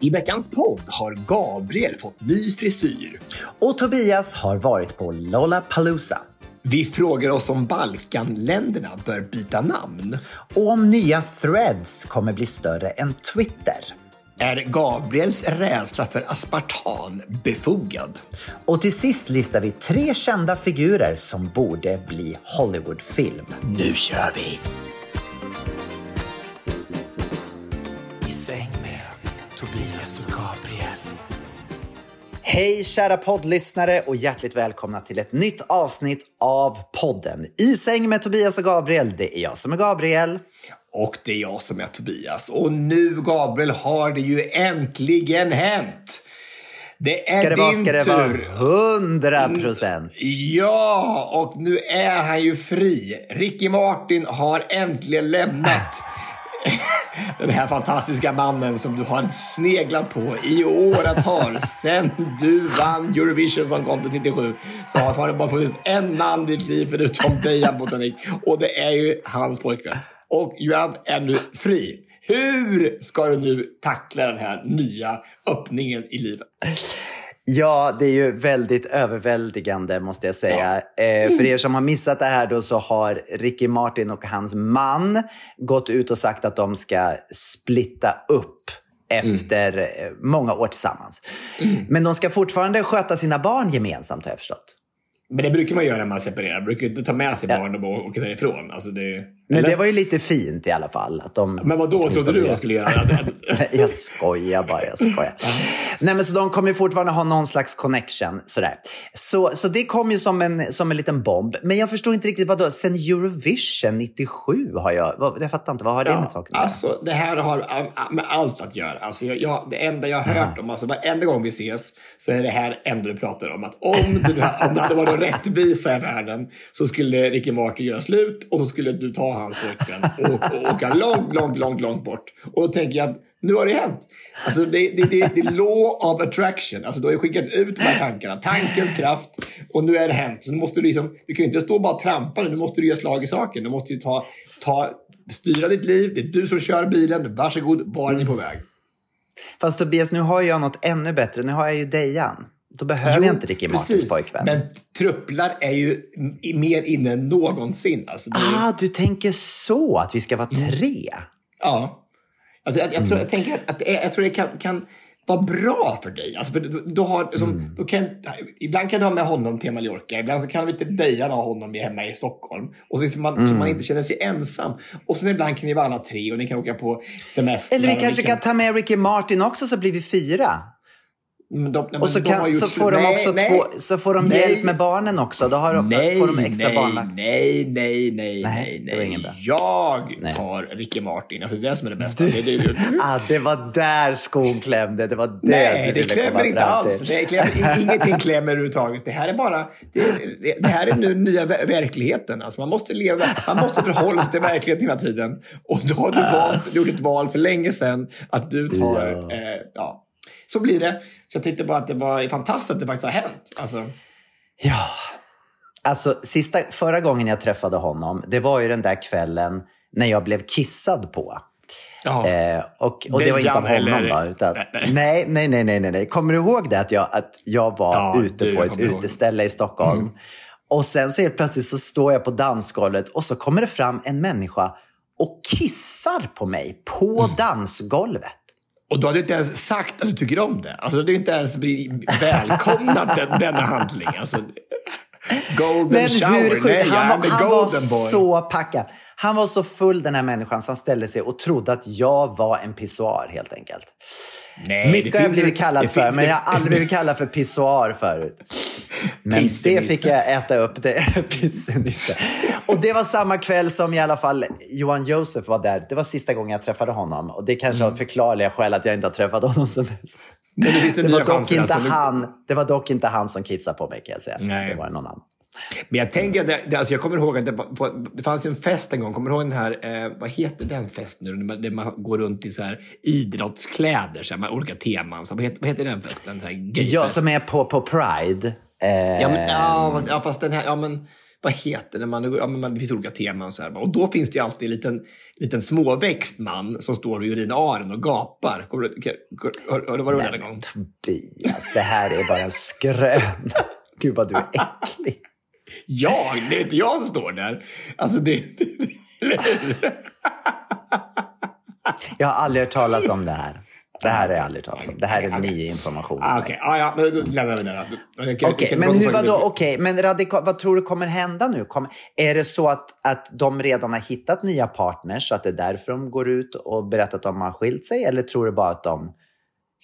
I veckans podd har Gabriel fått ny frisyr. Och Tobias har varit på Lollapalooza. Vi frågar oss om Balkanländerna bör byta namn. Och om nya threads kommer bli större än Twitter. Är Gabriels rädsla för aspartam befogad? Och till sist listar vi tre kända figurer som borde bli Hollywoodfilm. Nu kör vi! Hej kära poddlyssnare och hjärtligt välkomna till ett nytt avsnitt av podden I säng med Tobias och Gabriel. Det är jag som är Gabriel. Och det är jag som är Tobias. Och nu Gabriel har det ju äntligen hänt! Det är Ska det din vara, ska det tur. vara 100 procent? Ja, och nu är han ju fri. Ricky Martin har äntligen lämnat den här fantastiska mannen som du har sneglat på i åratal. Sen du vann Eurovision Song Contest 97 så har det bara funnits en man i ditt liv förutom Dejan Botanik och det är ju hans pojkvän. Och Joab är nu fri. Hur ska du nu tackla den här nya öppningen i livet? Ja, det är ju väldigt överväldigande måste jag säga. Eh, för er som har missat det här då så har Ricky Martin och hans man gått ut och sagt att de ska splitta upp efter eh, många år tillsammans. Men de ska fortfarande sköta sina barn gemensamt har jag förstått. Men det brukar man göra när man separerar. Man brukar inte ta med sig barn och åka därifrån. Alltså det, Men eller? det var ju lite fint i alla fall. Att de, Men vad då trodde du de skulle göra? jag skojar bara, jag skojar. Nej, men så de kommer fortfarande ha någon slags connection. Sådär. Så, så det kom ju som en, som en liten bomb. Men jag förstår inte riktigt, vad då? Sen Eurovision 97 har jag... Jag fattar inte, vad har det med saken att? Alltså, det här har med allt att göra. Alltså, jag, jag, det enda jag har hört om, alltså varenda gång vi ses, så är det här enda du pratar om. Att om det, om det hade varit rättvisa i världen så skulle Ricky Martin göra slut och så skulle du ta hans pojkvän och, och åka långt, långt, långt, långt bort. Och då tänker jag att nu har det hänt. Alltså det, det, det, det är law of attraction. Alltså du har ju skickat ut de här tankarna. Tankens kraft. Och nu är det hänt. Så nu måste du, liksom, du kan ju inte stå och bara trampa nu. Nu måste du göra slag i saken. Du måste ju ta, ta, styra ditt liv. Det är du som kör bilen. Varsågod, var är ni på väg? Fast Tobias, nu har jag något ännu bättre. Nu har jag ju Dejan. Då behöver jag inte Ricky Martins precis. pojkvän. Men trupplar är ju mer inne än någonsin. Alltså det, Ah, du tänker så, att vi ska vara tre? Ja. Alltså jag, jag, tror, Mm. jag tänker att är, jag tror det kan, kan vara bra för dig. Alltså för du, du har, som, Mm. då kan, ibland kan du ha med honom till Mallorca, ibland så kan vi inte Dejan ha honom hemma i Stockholm. Och så, så, man, så Mm. man inte känner sig ensam. Och sen ibland kan ni vara alla tre och ni kan åka på semester. Eller vi kanske ni kan ta med Ricky Martin också så blir vi fyra. De, Och så, kan, så, får de Nej, också nej, två, så får de nej. hjälp med barnen också. Då har de, Nej, får de extra nej, barnvakt. nej, nej, nej, Nej, nej, bra. Jag Nej. tar Ricky Martin. Alltså det är det som är det bästa. Det, det, det, Ah, det var där skon klämde. Det var det Nej, du det klämmer inte alls. Det klämmer, ingenting klämmer överhuvudtaget. Det här är bara, det, här är nu nya ver- verkligheten. Alltså man måste leva, man måste förhålla sig till verkligheten hela tiden. Och då har du valt, du gjort ett val för länge sedan att du tar, Ja. eh, ja. Så blir det. Så jag tyckte bara att det var fantastiskt att det faktiskt har hänt. Alltså, Ja. Alltså, sista, förra gången jag träffade honom, det var ju den där kvällen när jag blev kissad på. Eh, och, och det var inte av honom eller- va? Utan, Nej, nej, nej, nej, nej. Kommer du ihåg det? Att jag, att jag var Ja, ute du, på ett kommer ihåg. uteställe i Stockholm. Och sen så helt plötsligt så står jag på dansgolvet och så kommer det fram en människa och kissar på mig på Mm. dansgolvet. Och du hade inte ens sagt att du tycker om det. Alltså, du inte ens välkomnat den, denna handling. Alltså, golden Men shower. hur Nej, sjukt? jag Han, han var boy. så packad. Han var så full den här människan så han ställde sig och trodde att jag var en pissoar helt enkelt. Nej, Mycket det har jag blivit kallad det för, men jag har aldrig blivit kallad för pissoar förut. Men det Pissenisse. fick jag äta upp. Det. Pissenisse. Och det var samma kväll som i alla fall Johan Josef var där. Det var sista gången jag träffade honom. Och det kanske Mm. har förklarliga skäl att jag inte har träffat honom sedan dess. Det Det var, dock chanser, inte alltså. han, det var dock inte han som kissade på mig kan jag säga. Nej. Det var någon annan. Men jag tänker, att det, alltså jag kommer ihåg att det, på, det fanns en fest en gång. Kommer du ihåg den här, eh, vad heter den festen nu? Där man, där man går runt i så här idrottskläder, så här, med olika teman. Så, vad, heter, vad heter den festen? Den. Jag som är på, på Pride. Eh, Ja, men, ja, fast, ja, fast den här, ja men vad heter det? Man, ja, men det finns olika teman. Så här. Och då finns det ju alltid en liten, liten småväxt man som står vid urinaren och gapar. Kommer du, har, har du varit med den en gång? Tobias, det här är bara en skröna. Gud vad du är äcklig. Jag? Det är inte jag som står där. Alltså det... Eller hur? Jag har aldrig hört talas om det här. Det här har jag aldrig talas om. Det här är ny information. Ah, Okej, ah, ja, men då lämnar vi det Okej, men hur, vadå, okej, men radikal, vad tror du kommer hända nu? Kommer, är det så att, att de redan har hittat nya partners, så att det är därför de går ut och berättar att de har skilt sig? Eller tror du bara att de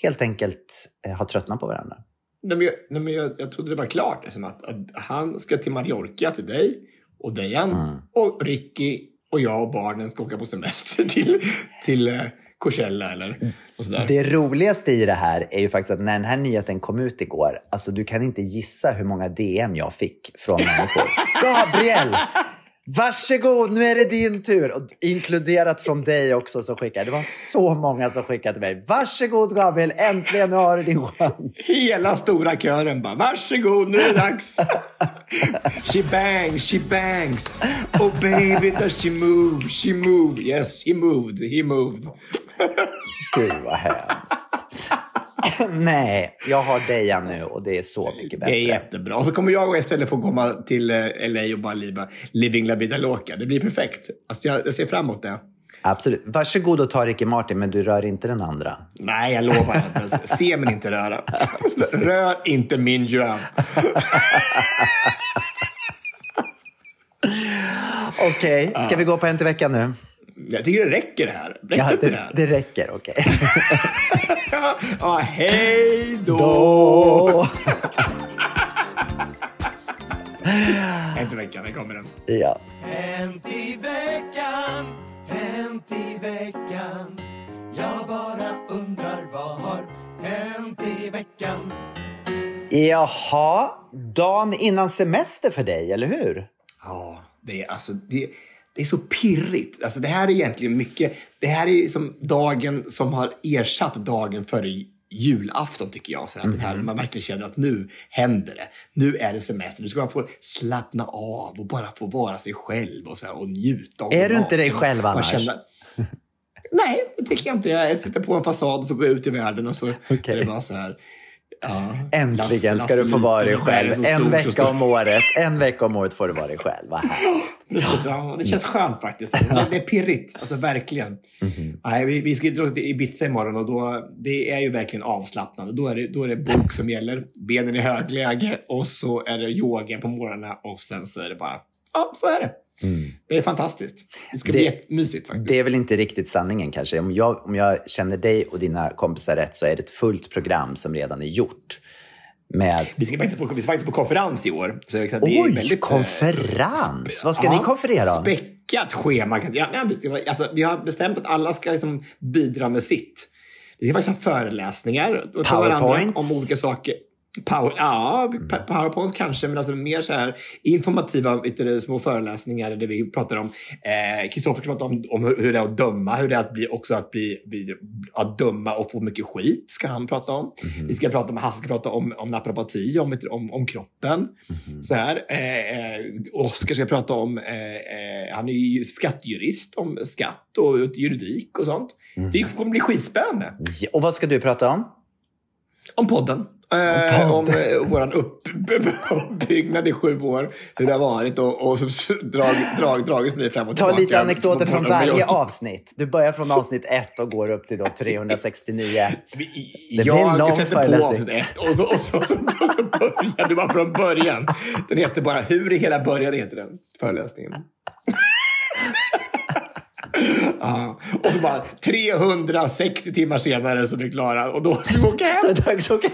helt enkelt eh, har tröttnat på varandra? Nej, men jag, nej, men jag, jag trodde det var klart. Liksom, att, att han ska till Mallorca, till dig och Dejan. Mm. Och Ricky och jag och barnen ska åka på semester till, till eh, Coachella eller och sådär. Det roligaste i det här är ju faktiskt att när den här nyheten kom ut igår, alltså du kan inte gissa hur många DM jag fick från människor. Gabriel! Varsågod, nu är det din tur. Och inkluderat från dig också som skickade. Det var så många som skickade till mig. Varsågod Gabriel, äntligen nu har du din chans. Hela stora kören bara, varsågod, nu är det dags. she bangs, she bangs. Oh baby, does she move? She moved. Yes, he moved. He moved. Gud vad hemskt. Nej, jag har Deja nu och det är så mycket bättre. Det är jättebra. Och så kommer jag istället få komma till eh, LA och bara liva living la vida loca. Det blir perfekt. Alltså jag, jag ser fram emot det. Absolut. Varsågod och ta Ricky Martin, men du rör inte den andra. Nej, jag lovar. Se men inte röra. Rör inte min Joan. Okej, ska vi gå på en till veckan nu? Jag tycker det räcker det här. Räcker Ja, inte det det, här? det räcker, okej. ja, hej då! Då. En till veckan, här kommer den. Ja. Hänt i veckan, hänt i veckan Jag bara undrar vad har hänt i veckan Jaha, dagen innan semester för dig, eller hur? Ja, det är, alltså, det, det är så pirrigt. Alltså, det här är egentligen mycket... Det här är som dagen som har ersatt dagen före julafton, tycker jag. Så att det här, man verkligen känner att nu händer det. Nu är det semester. Nu ska man få slappna av och bara få vara sig själv och, så här, och njuta. av Är du inte dig själv annars? känner- Nej, det tycker jag inte. Jag sätter på en fasad och så går jag ut i världen och så är det bara så här... Ja, Äntligen ska du få vara dig själv. En vecka om året. En vecka om året får du vara dig själv. Vad. Precis, ja. Det känns skönt faktiskt. Det, är pirrigt, alltså verkligen. Mhm. Nej, vi, vi ska dra till Ibiza imorgon och då, det är ju verkligen avslappnande. Då är, det, då är det bok som gäller, benen i högläge och så är det yoga på morgnarna och sen så är det bara, ja, så är det. Det är fantastiskt. Det ska bli Mm. Det- jättemysigt faktiskt. Det är väl inte riktigt sanningen kanske. Om jag, om jag känner dig och dina kompisar rätt så är det ett fullt program som redan är gjort. Med... Vi ska faktiskt på, vi ska faktiskt på konferens i år. Så det är Oj, väldigt, eh, konferens! Vad ska ni konferera om? Späckat schema. Ja, nej, alltså, vi har bestämt att alla ska liksom bidra med sitt. Vi ska faktiskt ha föreläsningar Powerpoints? om olika saker. Power, ja, pa- powerpoints kanske, men alltså mer så här informativa du, små föreläsningar där vi pratar om, eh, Kristoffer ska prata om, om hur, hur det är att döma, hur det är att bli, också att bli, bli att döma och få mycket skit, ska han prata om. Vi ska prata om, Hasse ska prata om, om naprapati, om, om, om kroppen. Så här. Eh, eh, Oskar ska prata om, eh, eh, han är ju skattejurist, om skatt och juridik och sånt. Det kommer bli skitspännande. Och vad ska du prata om? Om podden. Eh, om eh, vår upp, uppbyggnad i sju år, hur det har varit och, och så drag, drag, dragits med det fram och Ta tillbaka. lite anekdoter från varje avsnitt. Du börjar från avsnitt ett och går upp till då 369. Det blir jag lång föreläsning. och så, och, så, och, så, och så börjar du bara från början. Den heter bara Hur i hela början heter den föreläsningen. Ja. Och så bara 360 timmar senare så vi klara och då ska vi åka hem. Det är dags att åka.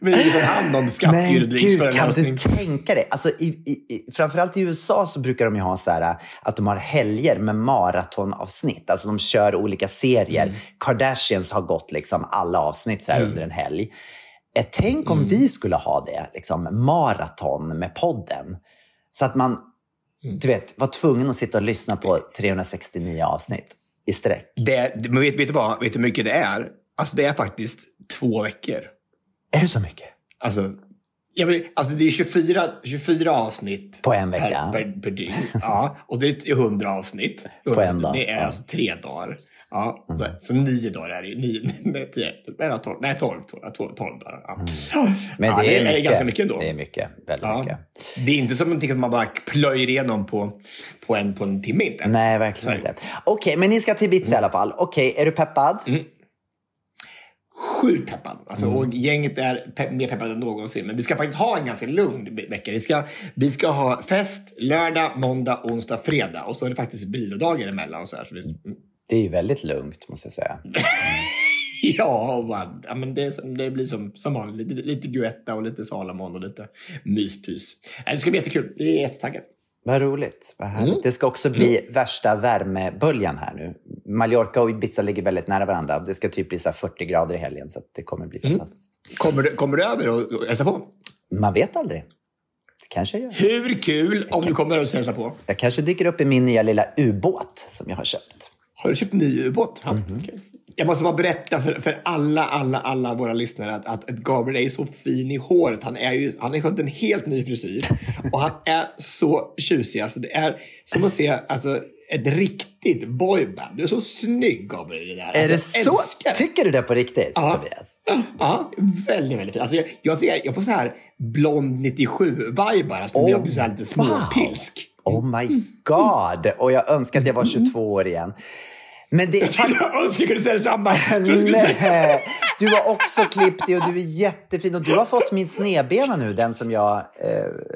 Vi liksom hand om Men skattjuridiks gud, kan du tänka dig? Alltså, i, i, framförallt i USA så brukar de ju ha så här, att de har helger med maratonavsnitt. Alltså de kör olika serier. Mm. Kardashians har gått liksom alla avsnitt så här under en helg. Tänk Mm. om vi skulle ha det, liksom, maraton med podden. Så att man Mm. du vet, var tvungen att sitta och lyssna på 369 avsnitt i sträck. Det, men vet, vet du vad? Vet du hur mycket det är? Alltså det är faktiskt två veckor. Är det så mycket? Alltså, jag vill, alltså det är 24, 24 avsnitt På en vecka. per, per, per dygn. Ja, och det är 100 avsnitt. På en dag. Det är Ja. Alltså tre dagar. Ja, så, så nio dagar är det ju. Nio, nej, tio, nej, tolv, nej, tolv, tolv, tolv, tolv dagar. Ja. Mm. Men ja, det, är mycket. ganska mycket ändå. Det är mycket. Väldigt Ja. mycket. Det är inte som att man bara plöjer igenom på, på, en, på en timme. Inte. Nej, verkligen det. inte. Okej, men ni ska till Ibiza i alla fall. Okej, är du peppad? sjukt peppad. Alltså, Mm. och gänget är pe mer peppade än någonsin. Men vi ska faktiskt ha en ganska lugn ve- vecka. Vi ska, vi ska ha fest lördag, måndag, onsdag, fredag. Och så är det faktiskt vilodagar emellan. Så här, så det, Det är ju väldigt lugnt, måste jag säga. ja, bara, ja, men det, det blir som, som vanligt. Lite, lite Guetta och lite Salomon och lite myspys. Det ska bli jättekul. Vi är jättetaggade. Vad roligt. Vad härligt. Det ska också bli värsta värmeböljan här nu. Mallorca och Ibiza ligger väldigt nära varandra. Det ska typ bli så här 40 grader i helgen, så det kommer bli fantastiskt. Kommer du, kommer du över och, och hälsa på? Man vet aldrig. Det kanske jag gör. Hur kul om du kommer och hälsa på. Jag kanske dyker upp i min nya lilla ubåt som jag har köpt. Har du köpt en ny ubåt? Mhm. okej. Jag måste bara berätta för, för alla, alla, alla våra lyssnare att, att, Gabriel är så fin i håret. Han, är ju, han har fått en helt ny frisyr och han är så tjusig. Alltså, det är som att se alltså, ett riktigt boyband. Du är så snygg Gabriel det där. är det Alltså, så? älskar. Tycker du det på riktigt, Ja. Tobias? Ja, väldigt, väldigt fin. Alltså, jag, jag, jag får så här blond 97-vibar. Alltså, Oh, jag blir så här lite småpilsk. Oh my god! Och jag önskar att jag var 22 år igen. Men det är faktiskt... Jag önskar jag kunde säga detsamma. Jag trodde du säga- du har också klippt dig och du är jättefin. Och du har fått min snedbena nu, den som jag eh,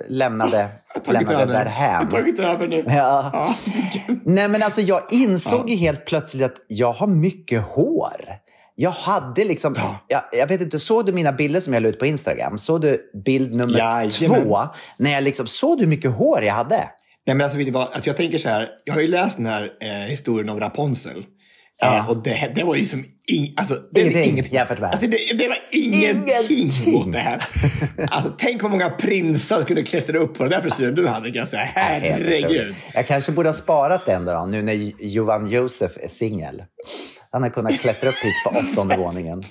lämnade, Jag lämnade över. Jag därhän. har tagit över nu. Ja. Nej, men alltså jag insåg ju helt plötsligt att jag har mycket hår. Jag hade liksom, jag, jag vet inte, såg du mina bilder som jag la ut på Instagram? Såg du bild nummer Jajamän. två? När jag liksom, såg du hur mycket hår jag hade? Nej, men alltså, vet du vad? Alltså, jag tänker så här. Jag har ju läst den här eh, historien om Rapunzel. Ja. Eh, och det, det var ju som ing, alltså, det Ingenting inget, jämfört med det alltså, det, det var ingenting Ingenting. mot det här. Alltså, tänk vad många prinsar kunde klättra upp på den där frisyren du hade. Kan jag säga. Herregud. Jag kanske borde ha sparat den då, nu när Johan Josef är singel. Han har kunnat klättra upp hit på åttonde våningen.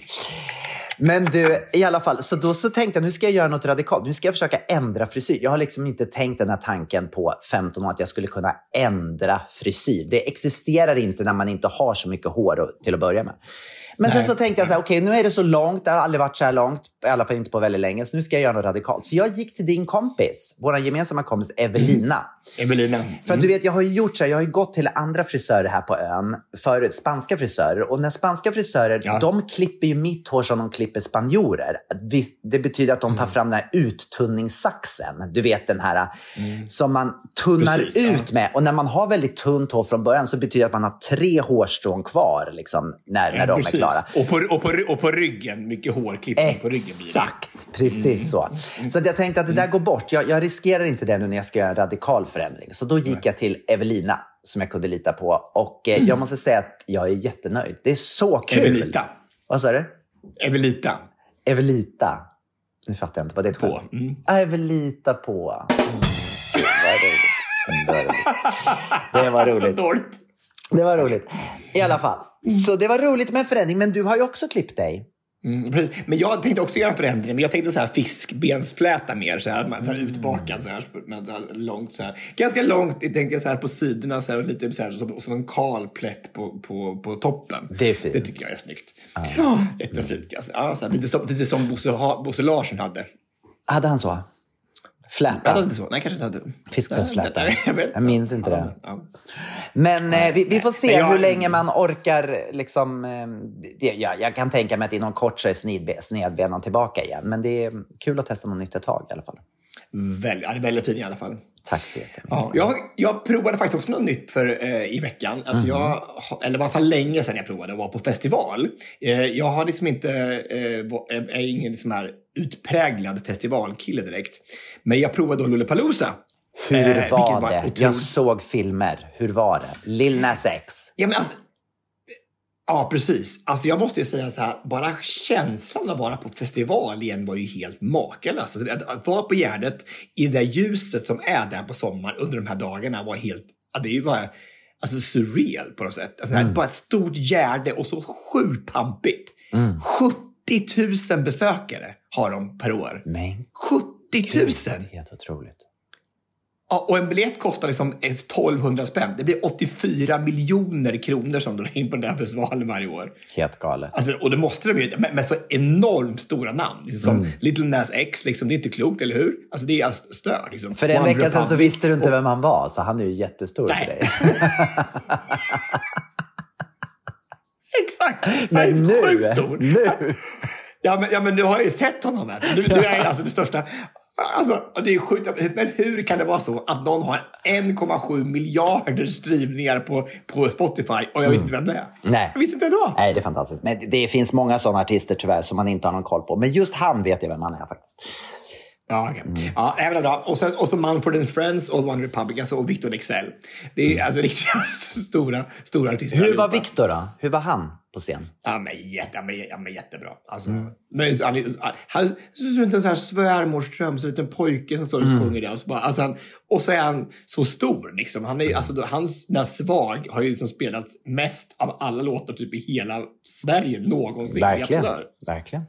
Men du, i alla fall, så då så tänkte jag nu ska jag göra något radikalt. Nu ska jag försöka ändra frisyr. Jag har liksom inte tänkt den här tanken på 15 år att jag skulle kunna ändra frisyr. Det existerar inte när man inte har så mycket hår till att börja med. Men sen så tänkte jag så här, okej nu är det så långt, det har aldrig varit så här långt, i alla fall inte på väldigt länge, så nu ska jag göra något radikalt. Så jag gick till din kompis, vår gemensamma kompis Evelina. Evelina. För att du vet, jag har ju gjort så här, jag har gått till andra frisörer här på ön, förut, spanska frisörer. Och när spanska frisörer, Ja. de klipper ju mitt hår som de klipper spanjorer. Det betyder att de tar fram den här uttunningssaxen. Du vet den här som man tunnar Precis, ja. ut med. Och när man har väldigt tunt hår från början så betyder det att man har tre hårstrån kvar liksom, när, när de är Precis. klara. Och på, och, på, och på ryggen, mycket hårklippning på ryggen. Exakt, precis så. Så att jag tänkte att det där går bort. Jag, jag riskerar inte det nu när jag ska göra en radikal förändring. Så då gick jag till Evelina som jag kunde lita på. Och eh, jag måste säga att jag är jättenöjd. Det är så kul. Evelita. Vad sa du? Evelita. Evelita. Nu fattar jag inte vad det är ett På. skämt. Mm. Ah, Evelita på. Mm. Det var roligt. Det var roligt. Det var Så roligt. Det var roligt. I alla fall. Så det var roligt med en förändring. Men du har ju också klippt dig. Mm, precis. Men jag tänkte också göra en förändring, men jag tänkte så här fiskbensfläta mer, så här, tar utbakad så här, men långt så här. Ganska långt, jag tänkte så här på sidorna så här, och lite så här, som, som en kal plätt på, på, på toppen. Det är fint. Det tycker jag är snyggt. Ja, jättefint. Alltså. Ja, så här, lite som, lite som Bosse, Bosse Larsson hade. Hade han så? Hade Fläta? han inte så? Nej, kanske inte hade. Fiskbensfläta. Nej, Jag. Jag minns inte Ja, det. Ja. Men eh, vi, vi får se jag- hur länge man orkar. Liksom, eh, det, ja, jag kan tänka mig att inom kort så är snedbe- snedbenan tillbaka igen. Men det är kul att testa något nytt ett tag i alla fall. Väl, ja, det är väldigt fin i alla fall. Tack så jättemycket. Ja, jag, jag provade faktiskt också något nytt för, eh, i veckan. Alltså jag, har- eller i alla fall länge sedan jag provade att vara på festival. Eh, jag har liksom inte, eh, var- är, ingen liksom här utpräglad festivalkille direkt. Men jag provade då Lollapalooza. Hur Eh, vilket var det? otroligt- Jag såg filmer. Hur var det? Lil Nas X. Ja, men alltså, ja, precis. Alltså, jag måste ju säga så här, bara känslan av att vara på festival igen var ju helt makalös. Alltså, att, att vara på Gärdet i det där ljuset som är där på sommaren under de här dagarna var helt, ja, det är ju bara alltså, surreal på något sätt. Alltså, är Bara ett stort Gärde och så sjukt pampigt. 70 000 besökare har de per år. Men 70 000! helt otroligt. Ja, och en biljett kostar liksom 1200 spänn. Det blir 84 miljoner kronor som drar in på den här festivalen varje år. Helt galet. Alltså, och det måste det bli, med, med så enormt stora namn. Liksom Mm. Som Little Nas X, liksom, det är inte klokt, eller hur? Alltså, det är alltså stört. Liksom. För en One vecka sedan så visste du inte vem han var, så han är ju jättestor för Nej. dig. Exakt! Men Han är nu, sjukt stor. nu. Ja men, ja, men nu har jag ju sett honom. Här. Nu, nu är jag alltså det största. Alltså, det är sjukt. Men hur kan det vara så att någon har 1,7 miljarder streamningar på, på Spotify och jag vet inte vem det är? Nej. Jag visste inte vem det var. Nej, det är fantastiskt. Men det finns många sådana artister tyvärr som man inte har någon koll på. Men just han vet jag vem han är faktiskt. Ja, okej. ja även bra. Och, sen, och så Manfred and Friends och One Republic alltså, och Victor Leksell. Det är alltså riktigt stora, stora artister. Hur var. Victor då? Hur var han på scen? Ja, men, jätte, ja, men, jättebra. Alltså, men, han, är- han ser ut som en sån här svärmorsdröm, så en liten pojke som står och sjunger det. Och så, bara, alltså, han, och så är han så stor. Liksom. Han är, alltså, då- hans den här Svag har ju liksom spelats mest av alla låtar typ i hela Sverige någonsin. Verkligen. Verkligen.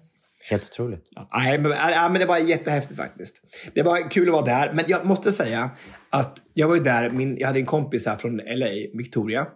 Helt otroligt. Nej, men, nej, men det var jättehäftigt faktiskt. Det var kul att vara där. Men jag måste säga att jag var ju där, min, jag hade en kompis här från LA, Victoria.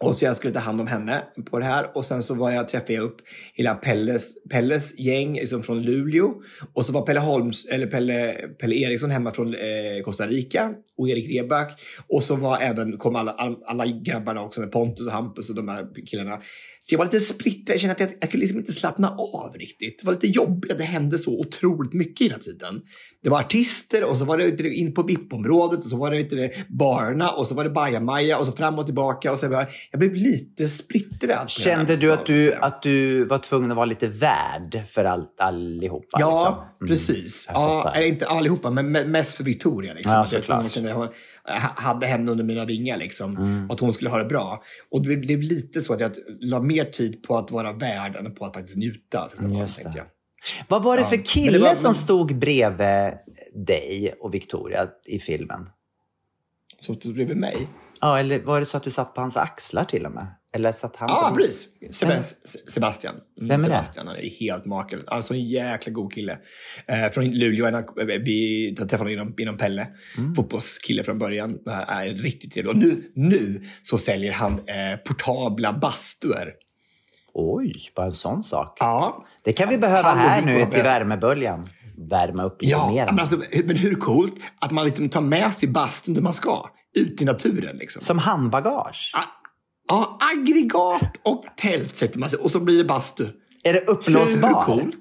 Och så jag skulle ta hand om henne på det här. Och sen så var jag, träffade jag upp hela Pelles, Pelles gäng liksom från Luleå. Och så var Pelle, Holms, eller Pelle, Pelle Eriksson hemma från eh, Costa Rica. Och Erik Reback. Och så var även, kom alla, alla, grabbarna också med Pontus och Hampus och de här killarna. Så jag var lite splittrad. Jag kände att jag, jag kunde liksom inte slappna av riktigt. Det var lite jobbigt det hände så otroligt mycket hela tiden. Det var artister och så var det in på VIP-området och så var det barna och så var det bajamaja och så fram och tillbaka. Och så jag, jag blev lite splittrad. Kände du att du, att du var tvungen att vara lite värd för all, allihopa? Ja, liksom? Mm, precis. Ja, eller inte allihopa, men me- mest för Victoria. Liksom. Ja, såklart. jag hade henne under mina vingar. Liksom, Mm. Att hon skulle ha det bra. Och det blev lite så att jag la mer tid på att vara värd än på att faktiskt njuta. Just det. jag. Vad var det för kille var- som stod bredvid dig och Victoria i filmen? Så det bredvid mig. Ja, eller var det så att du satt på hans axlar till och med? Eller satt han Ja, på precis. Sebas- Sebastian. Mm, Vem är det? Sebastian, han är helt makalös. Alltså en jäkla god kille. Eh, från Luleå. Han, vi träffade honom inom Pelle. Mm. Fotbollskille från början. Han är riktigt trevlig. Och nu, nu så säljer han eh, portabla bastuer. Oj, bara en sån sak. Ja. Det kan vi behöva och här nu till värmeböljan. Värma upp lite Ja, mer. men, alltså, men hur coolt att man liksom tar med sig bastun där man ska. Ut i naturen liksom. Som handbagage. Ja, aggregat och tält sätter man sig och så blir det bastu. Är det uppblåsbar? Hur coolt?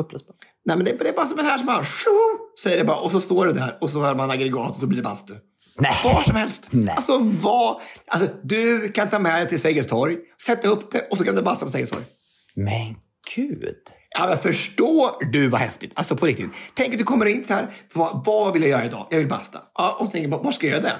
Uppblåsbar. Nej, men det, det är bara som en här som bara, så är det bara, och så står det där och så har man aggregat och så blir det bastu. Nej. Var som helst. Nej. Alltså, vad, alltså, du kan ta med det till Sergels torg, sätta upp det och så kan du basta på Sergels torg. Men gud. Ja, men förstår du vad häftigt? Alltså på riktigt. Tänk att du kommer in så här, vad, vad vill jag göra idag? Jag vill basta. Ja, och så tänker jag, var ska jag göra det?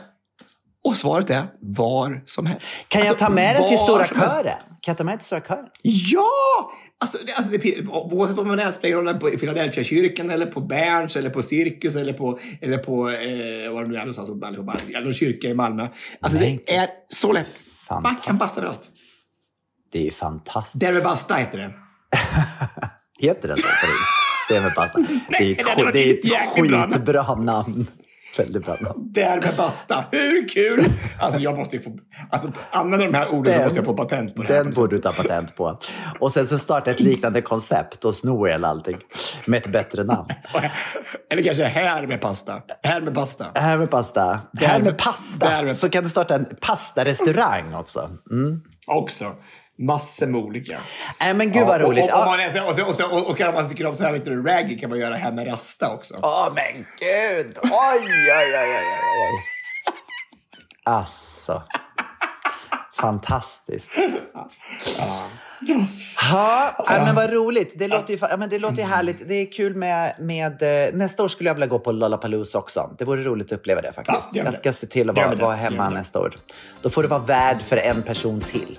Och svaret är var som helst. Kan jag Alltså, ta med det till Stora. Kören? Kan jag ta med det till Stora Kören? Ja! Alltså, det, alltså det, oavsett vad man är, spelar roll på Philadelphia kyrkan eller på Berns eller på Cirkus eller på, eller på eh, vad det nu är någonstans, allihopa, eller kyrka i Malmö. Alltså Men det är så lätt. Man kan basta överallt. Det är ju fantastiskt. Derry Basta heter det. Heter den så? Det är med pasta. Det är ett, det är ett skitbra namn. Väldigt bra. Där med basta. Hur kul? Alltså jag måste ju få... Alltså använder de här orden så Den- måste jag få patent på det här. Den borde du ta patent på. Och sen så starta ett liknande koncept och sno hela allting med ett bättre namn. Eller kanske här med pasta. Här med pasta. Här med pasta. Här med- pasta. med- Så kan du starta en pastarestaurang också. Mm. Också. Massor med olika. Nej men gud vad Ja, roligt. Och, Ja. och, man och, så- och, så- och, och, och man tycker om så här, vet du, raggy kan man göra här med rasta också. Åh men gud! Oj, oj, oj, oj, oj. Alltså. Fantastiskt. Ja, nej, men vad roligt. Det låter ju, ja, men det låter härligt. Det är kul med, med... eh, Nästa år skulle jag vilja gå på Lollapalooza också. Det vore roligt att uppleva det faktiskt. Ja, jag det. ska se till att vara, det. vara hemma det. nästa år. Då får du vara värd för en person till.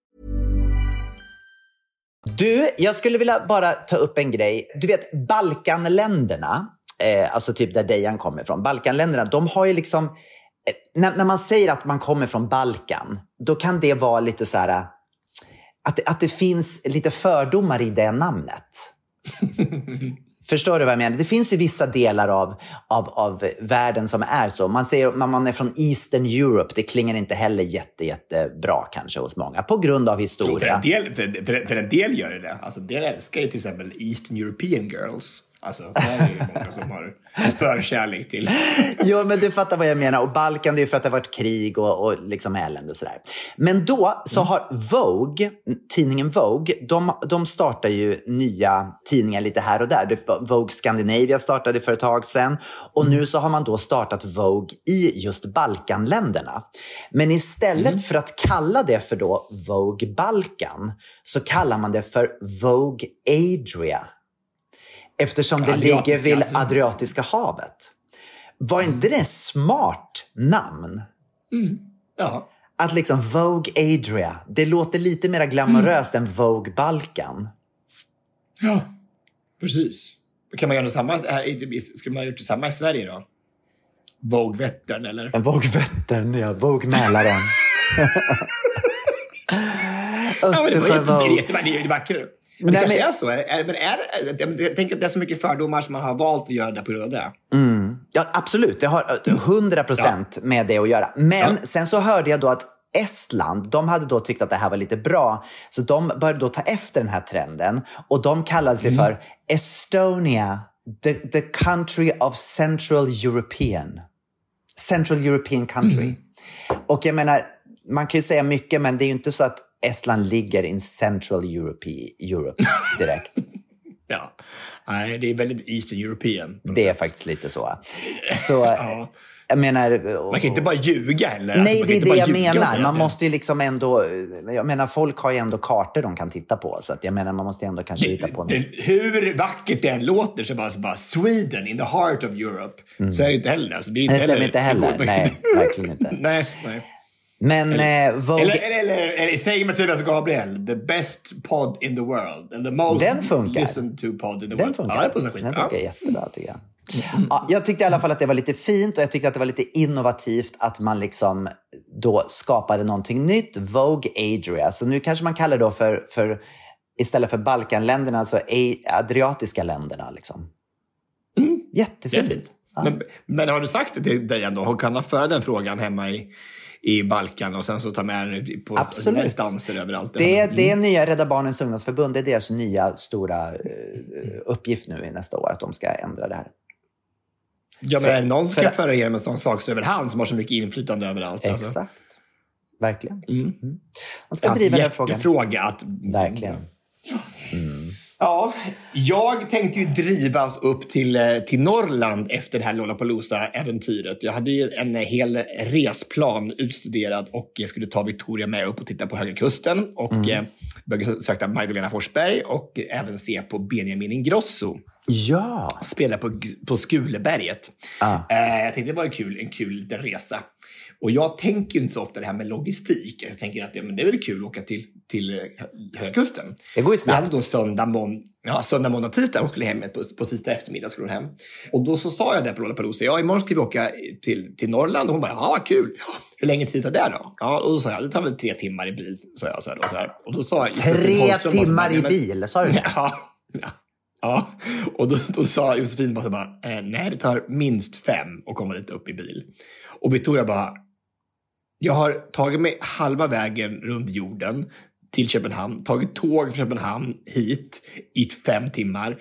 Du, jag skulle vilja bara ta upp en grej. Du vet, Balkanländerna, eh, alltså typ där Dejan kommer ifrån. Balkanländerna, de har ju liksom... Eh, när, när man säger att man kommer från Balkan, då kan det vara lite så här... Att, att det finns lite fördomar i det namnet. Förstår du vad jag menar? Det finns ju vissa delar av, av, av världen som är så. Man säger att man är från Eastern Europe. Det klingar inte heller jätte, jättebra kanske hos många på grund av Jo, för, historia. en del, för, för, för en del gör det det. Alltså, en del älskar ju till exempel Eastern European girls. Alltså, det är ju många som har förkärlek till. Jo, men du fattar vad jag menar. Och Balkan, det är ju för att det har varit krig och, och liksom elände och sådär. Men då så har Vogue, tidningen Vogue, de, de startar ju nya tidningar lite här och där. Vogue Scandinavia startade för ett tag sedan. Och nu så har man då startat Vogue i just Balkanländerna. Men istället för att kalla det för då Vogue Balkan så kallar man det för Vogue Adria. Eftersom det ligger vid. Adriatiska havet. Var inte det ett smart namn? Ja. Att liksom Vogue Adria, det låter lite mer glamoröst än Vogue Balkan. ja, precis. Kan man göra något samma? här- Skulle man ha gjort detsamma i Sverige då? Vogue Vättern eller? Vogue Vättern, ja. Vogue Mälaren. Ja, det var Östersjö jätte, Vogue. det är vackert. Men det Nej, kanske men- är så. Är, men är, jag tänker att det är så mycket fördomar som man har valt att göra det på grund av det. Ja, absolut. Det har eh, 100 procent med det att göra. Men Ja. sen så hörde jag då att Estland, de hade då tyckt att det här var lite bra. Så de började då ta efter den här trenden. Och de kallade sig för Estonia, the, the country of central European. Central European country. Och jag menar, man kan ju säga mycket, men det är ju inte så att Estland ligger in central Europe, Europe direkt. Ja. Nej, det är väldigt Eastern European. Det är sätt. faktiskt lite så. Så, Ja. menar... Man kan inte bara ljuga heller. Nej, Alltså, det är det jag och menar. Man måste ju liksom ändå... Jag menar, folk har ju ändå kartor de kan titta på. Så att jag menar, man måste ändå kanske hitta på något. det, hur vackert det än låter så bara, så bara Sweden in the heart of Europe. Så är det inte heller. Alltså, det, är inte Det stämmer heller, inte heller. Nej, verkligen inte. nej, nej. Men eh, Vogue... Eller, eller, eller, eller säger Mattias Gabriel, the best pod in the world. And the most Den funkar. listened to pod in the Den world. funkar. Ja, den funkar. Den funkar jättebra tycker jag. Ja, jag tyckte i alla fall att det var lite fint och jag tyckte att det var lite innovativt att man liksom då skapade någonting nytt. Vogue Adria. Så nu kanske man kallar det då för, för istället för Balkanländerna, alltså A- Adriatiska länderna. Liksom. Jättefint. Jättefint. Ja. Men, men har du sagt det till dig ändå? Kan han föra den frågan hemma i, i Balkan och sen så ta med den på Absolut. instanser överallt? Det, Mm. det är nya Rädda Barnens ungdomsförbund. Det är deras nya stora eh, uppgift nu i nästa år, att de ska ändra det här. Ja, men det någon för- ska föra igenom en sån sak så är det väl han som har så mycket inflytande överallt. Alltså. Exakt. Verkligen. Mm. Mm. Man ska Ja, driva den jättefråga frågan. fråga att... Verkligen. Ja, jag tänkte ju drivas upp till, eh, till Norrland efter det här Lollapalooza-äventyret. Jag hade ju en hel resplan utstuderad och jag skulle ta Victoria med upp och titta på Höga Kusten och Mm. eh, börja söka Magdalena Forsberg och även se på Benjamin Ingrosso Ja! spela på, på Skuleberget. Ah. Eh, jag tänkte det var en kul, en kul liten resa. Och jag tänker ju inte så ofta det här med logistik. Jag tänker att ja, men det är väl kul att åka till, till eh, Höga Kusten. Det går ju Vi hade snabbt. då söndag, mån ja, söndag måndag, tisdag. Skulle hem på, på sista eftermiddag. Skulle hon hem. Och då så sa jag det på Lollapalooza. Ja, imorgon ska vi åka till, till Norrland. Och hon bara, ja, kul. Hur länge tid tar det då? Ja, och då sa jag, det tar väl tre timmar i bil. Sa jag, så här, då, så här. Och då sa jag, Tre Holmström timmar "Nej, i bil, sa du det? Ja. ja. ja. Och då, då sa Josefin bara, så bara eh, nej det tar minst fem att komma dit upp i bil. Och Victoria bara, jag har tagit mig halva vägen runt jorden till Köpenhamn, tagit tåg från Köpenhamn hit i fem timmar.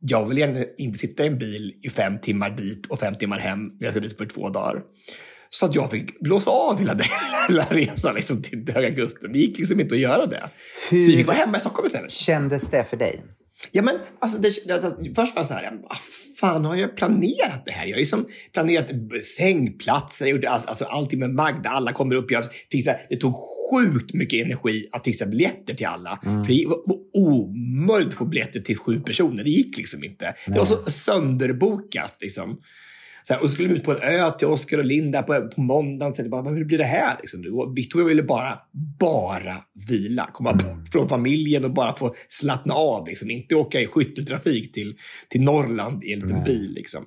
Jag vill gärna inte sitta i en bil i fem timmar dit och fem timmar hem. Jag ska dit på två dagar. Så att jag fick blåsa av hela den hela resan liksom, till Höga Kusten. Det gick liksom inte att göra det. Så vi fick vara hemma i Stockholm istället. kändes det för dig? Ja, men alltså, det, det, först var jag så här, vad fan har jag planerat det här? Jag har ju som planerat sängplatser, jag gjorde allt, alltså, allting med Magda, alla kommer upp. Jag fixade, det tog sjukt mycket energi att fixa biljetter till alla. För det var omöjligt att få biljetter till sju personer, det gick liksom inte. Det var så sönderbokat liksom. Så här, och så skulle vi ut på en ö till Oskar och Linda på, på måndagen. Så bara, "Men hur blir det här? Liksom. Victoria ville bara, bara vila. Komma bort från familjen och bara få slappna av. Liksom. Inte åka i skytteltrafik till, till Norrland i en liten bil. Liksom.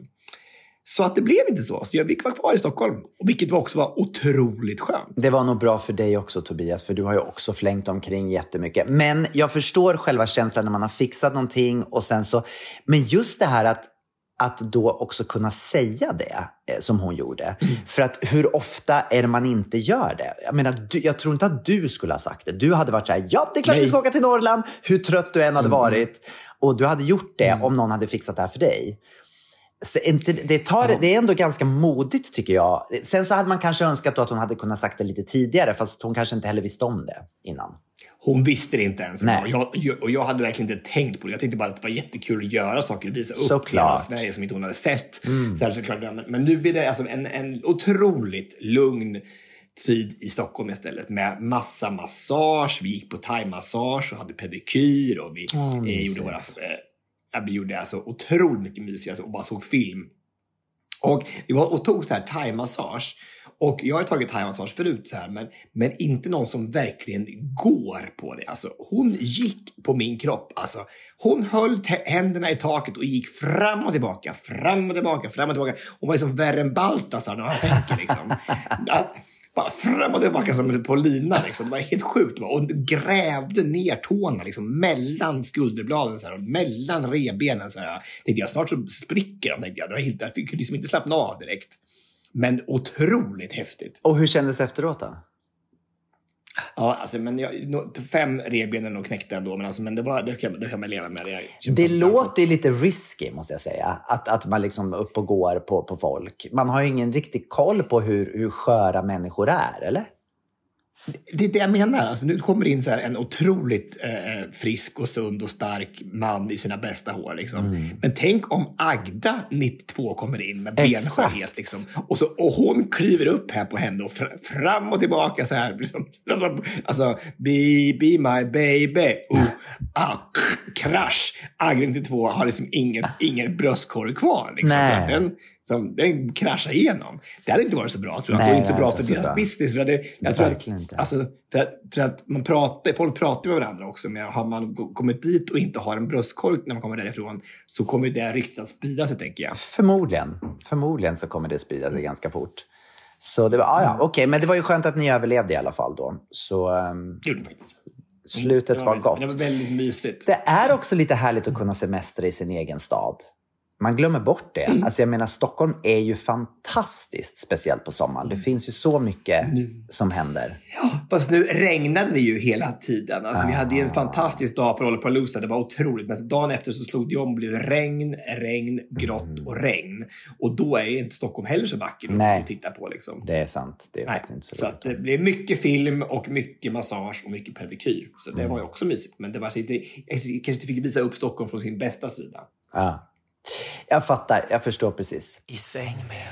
Så att det blev inte så. Så jag fick vara kvar i Stockholm. Vilket också var otroligt skönt. Det var nog bra för dig också Tobias, för du har ju också flängt omkring jättemycket. Men jag förstår själva känslan när man har fixat någonting och sen så... Men just det här att, att då också kunna säga det eh, som hon gjorde. För att hur ofta är det man inte gör det? Jag menar, du, jag tror inte att du skulle ha sagt det. Du hade varit så här, ja det är klart vi ska åka till Norrland, hur trött du än hade varit. Och du hade gjort det om någon hade fixat det här för dig. Så inte, det, tar, det är ändå ganska modigt tycker jag. Sen så hade man kanske önskat att hon hade kunnat sagt det lite tidigare, fast hon kanske inte heller visste om det innan. Hon visste det inte ens. Nej. Och jag, jag, och jag hade verkligen inte tänkt på det. Jag tänkte bara att det var jättekul att göra saker och visa upp Såklart. hela Sverige som inte hon hade sett. Så här, såklart, men, men nu blir det alltså en, en otroligt lugn tid i Stockholm istället med massa massage. Vi gick på thaimassage och hade pedikyr och vi Åh, eh, gjorde våra... Eh, vi gjorde alltså otroligt mycket mysigt alltså, och bara såg film. Och vi var och tog så här thaimassage. Och jag har tagit thaimassage förut så här, men, men inte någon som verkligen går på det. Alltså, hon gick på min kropp. Alltså, hon höll händerna i taket och gick fram och tillbaka, fram och tillbaka, fram och tillbaka. Hon var liksom värre än Baltasar när han tänker liksom. Bara fram och tillbaka som på lina. Liksom. Det var helt sjukt. Och grävde ner tårna liksom, mellan skulderbladen, så här, och mellan revbenen. Så här. Tänkte jag, snart så spricker de. Tänkte jag. Det var helt, jag kunde liksom inte slappna av direkt. Men otroligt häftigt. Och hur kändes det efteråt då? Ja, alltså, men jag, fem revben är nog knäckta ändå, men, alltså, men det, var, det, kan, det kan man leva med. Jag Det låter ju lite risky, måste jag säga. Att, att man liksom upp och går på, på folk. Man har ju ingen riktig koll på hur, hur sköra människor är, eller? Det är det jag menar. Alltså, nu kommer in så en otroligt eh, frisk och sund och stark man i sina bästa hår. Liksom. Mm. Men tänk om Agda, 92, kommer in med benskörhet. Liksom. Och, så, och hon kliver upp här på henne och fr- fram och tillbaka så här. Liksom. Alltså, be, be my baby. Oh, ah, krasch. Agda, 92, har liksom ingen, ingen bröstkorg kvar. Liksom. Den, som, den kraschar igenom. Det hade inte varit så bra tror jag. Nej, det var inte så bra för så deras bra. business. För det, jag tror Verkligen att, inte. Alltså, för, att, för att man pratar, folk pratar med varandra också. Men har man kommit dit och inte har en bröstkorg när man kommer därifrån så kommer det ryktet att sprida sig, tänker jag. Förmodligen. Förmodligen så kommer det sprida sig ganska fort. Så det var, ah, ja, okej, men det var ju skönt att ni överlevde i alla fall då. Så ehm, Det gjorde det faktiskt. slutet var gott. Det var väldigt mysigt. Det är också lite härligt att kunna semestra i sin egen stad. Man glömmer bort det. Mm. Alltså jag menar, Stockholm är ju fantastiskt, speciellt på sommaren. Mm. Det finns ju så mycket som händer. Fast nu regnade det ju hela tiden. Alltså, Vi hade ju en fantastisk dag på Lollapalooza. Det var otroligt. Men dagen efter så slog det om och blev regn, regn, grått och regn. Och då är inte Stockholm heller så vackert Nej. att titta på. Liksom. Det är sant. Det är Nej, faktiskt inte så, så roligt. det blev mycket film och mycket massage och mycket pedikyr. Så det var ju också mysigt. Men det var inte, jag kanske inte fick visa upp Stockholm från sin bästa sida. Ja. Jag fattar. Jag förstår precis. I säng med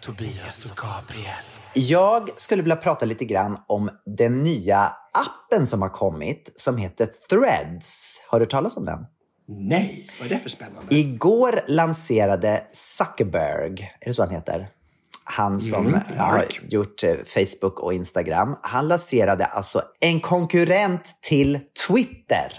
Tobias och Gabriel. Jag skulle vilja prata lite grann om den nya appen som har kommit som heter Threads. Har du talas om den? Nej, vad är det för spännande? Igår lanserade Zuckerberg, är det så han heter? Han som Mm, har gjort eh, Facebook och Instagram. Han lanserade alltså en konkurrent till Twitter.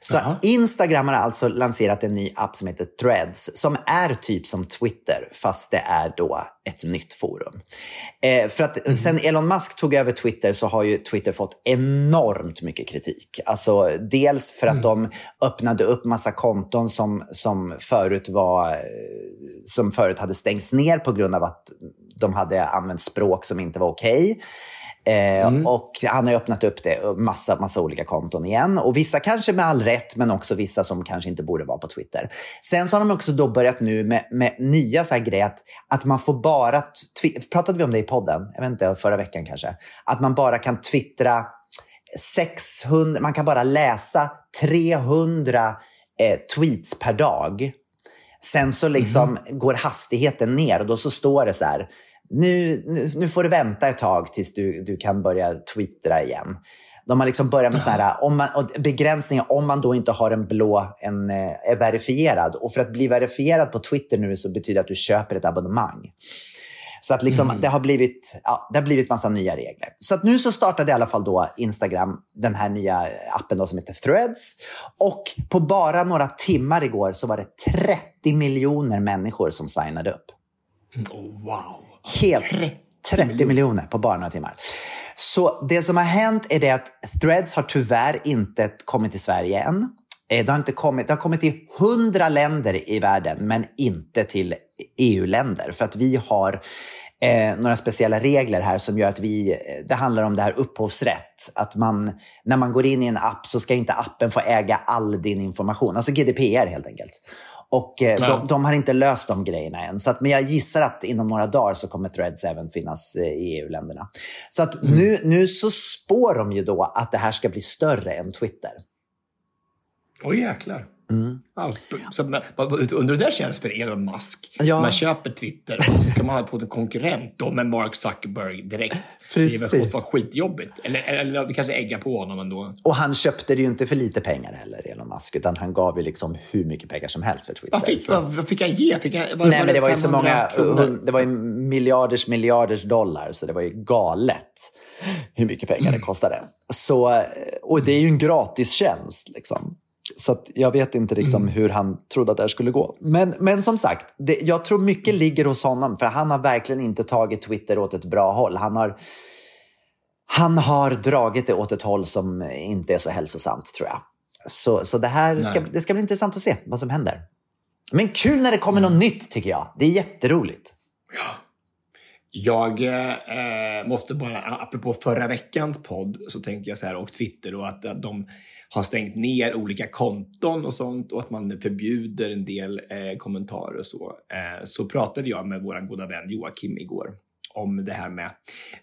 Så Instagram har alltså lanserat en ny app som heter Threads som är typ som Twitter fast det är då ett nytt forum. Eh, för att sen Elon Musk tog över Twitter så har ju Twitter fått enormt mycket kritik. Alltså dels för att de öppnade upp massa konton som, som förut var som förut hade stängts ner på grund av att de hade använt språk som inte var okej. Eh, Och han har ju öppnat upp det, massa, massa olika konton igen. Och vissa kanske med all rätt, men också vissa som kanske inte borde vara på Twitter. Sen så har de också då börjat nu med, med nya så här grejer, att, att man får bara... Pratade vi om det i podden? Jag vet inte, förra veckan kanske. Att man bara kan twittra 600, man kan bara läsa 300 eh, tweets per dag. Sen så liksom går hastigheten ner och då så står det så här. Nu, nu, nu får du vänta ett tag tills du, du kan börja twittra igen. De har liksom börjat med så här, om man, begränsningar om man då inte har en blå, en, eh, är verifierad. Och för att bli verifierad på Twitter nu så betyder det att du köper ett abonnemang. Så att liksom, det, har blivit, ja, det har blivit massa nya regler. Så att nu så startade i alla fall då Instagram den här nya appen då som heter Threads. Och på bara några timmar igår så var det 30 miljoner människor som signade upp. Oh, wow. Helt 30 miljoner på bara några timmar. Så det som har hänt är det att Threads har tyvärr inte kommit till Sverige än. Eh, Det har, inte kommit, det har kommit till 100 länder i världen, men inte till EU-länder. För att vi har eh, några speciella regler här som gör att vi, eh, det handlar om det här upphovsrätt. Att man, när man går in i en app så ska inte appen få äga all din information. Alltså GDPR helt enkelt. Och eh, de, de har inte löst de grejerna än. Så att, men jag gissar att inom några dagar så kommer Threads även finnas eh, i EU-länderna. Så att nu, nu så spår de ju då att det här ska bli större än Twitter. Oj, jäklar. Mm. Så, men, hur det känns för Elon Musk. Ja. Man köper Twitter och så ska man ha fått en konkurrent då med Mark Zuckerberg direkt. Det Precis. fått vara skitjobbigt. Eller, eller vi kanske äggar på honom ändå. Och han köpte det ju inte för lite pengar heller, Elon Musk, utan han gav ju liksom hur mycket pengar som helst för Twitter. Vad fick, Så- vad, fick han ge? Fick han, var, Nej, men det var ju så 500 många, kronor? det var ju miljarders miljarders dollar, så det var ju galet hur mycket pengar det kostade. Så, och det är ju en gratis tjänst. Liksom. Så jag vet inte liksom hur han trodde att det här skulle gå. Men, men som sagt, det, jag tror mycket ligger hos honom, för han har verkligen inte tagit Twitter åt ett bra håll. Han har, han har dragit det åt ett håll som inte är så hälsosamt, tror jag. Så, så det här ska, Nej. det ska bli intressant att se vad som händer. Men kul när det kommer något nytt, tycker jag. Det är jätteroligt. Jag eh, måste bara, apropå förra veckans podd, så tänker jag så här, och Twitter och att, att de har stängt ner olika konton och sånt och att man förbjuder en del eh, kommentarer och så. Eh, så pratade jag med vår goda vän Joakim igår om det här med,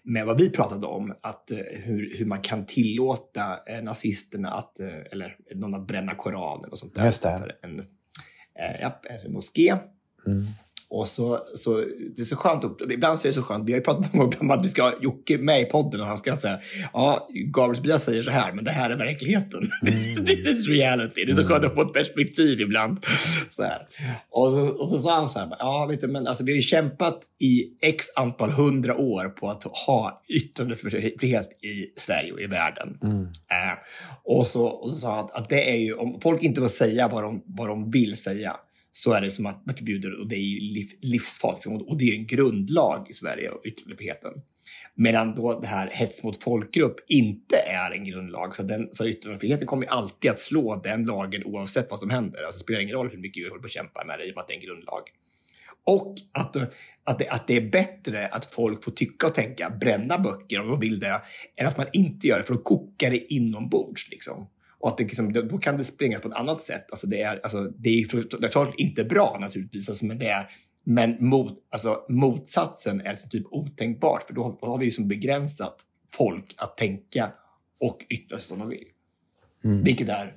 med vad vi pratade om, att eh, hur, hur man kan tillåta eh, nazisterna att, eh, eller någon att bränna Koranen och sånt där. Just det. En, eh, ja, en moské. Och så, så, det är så skönt, upp- ibland så är det så skönt, vi har ju pratat om att vi ska ha Jocke med i podden och han ska säga, ja, Gabriel Tobias säger så här, men det här är verkligheten. This, is, this is reality. Det är så skönt att få ett perspektiv ibland. Så här. Och, så, och så sa han så här, ja, vet du, men alltså, vi har ju kämpat i x antal hundra år på att ha yttrandefrihet i Sverige och i världen. Eh, och, så, och så sa han att, att det är ju, om folk inte får säga vad de, vad de vill säga, så är det som att man förbjuder och det är liv, livsfarligt. Och det är en grundlag i Sverige, och yttrandefriheten. Medan då det här hets mot folkgrupp inte är en grundlag. Så, den, så yttrandefriheten kommer alltid att slå den lagen oavsett vad som händer. Alltså, det spelar ingen roll hur mycket vi håller på att kämpa med det i och med att det är en grundlag. Och att, att, det, att det är bättre att folk får tycka och tänka, bränna böcker om de vill det, än att man inte gör det, för då kokar det inombords. Liksom. Och att det, liksom, då kan det springa på ett annat sätt. Alltså det, är, alltså det är klart inte bra naturligtvis, alltså, men, det är, men mot, alltså, motsatsen är liksom typ otänkbart, för då har, vi liksom begränsat folk att tänka och yttra sig som de vill. Vilket är,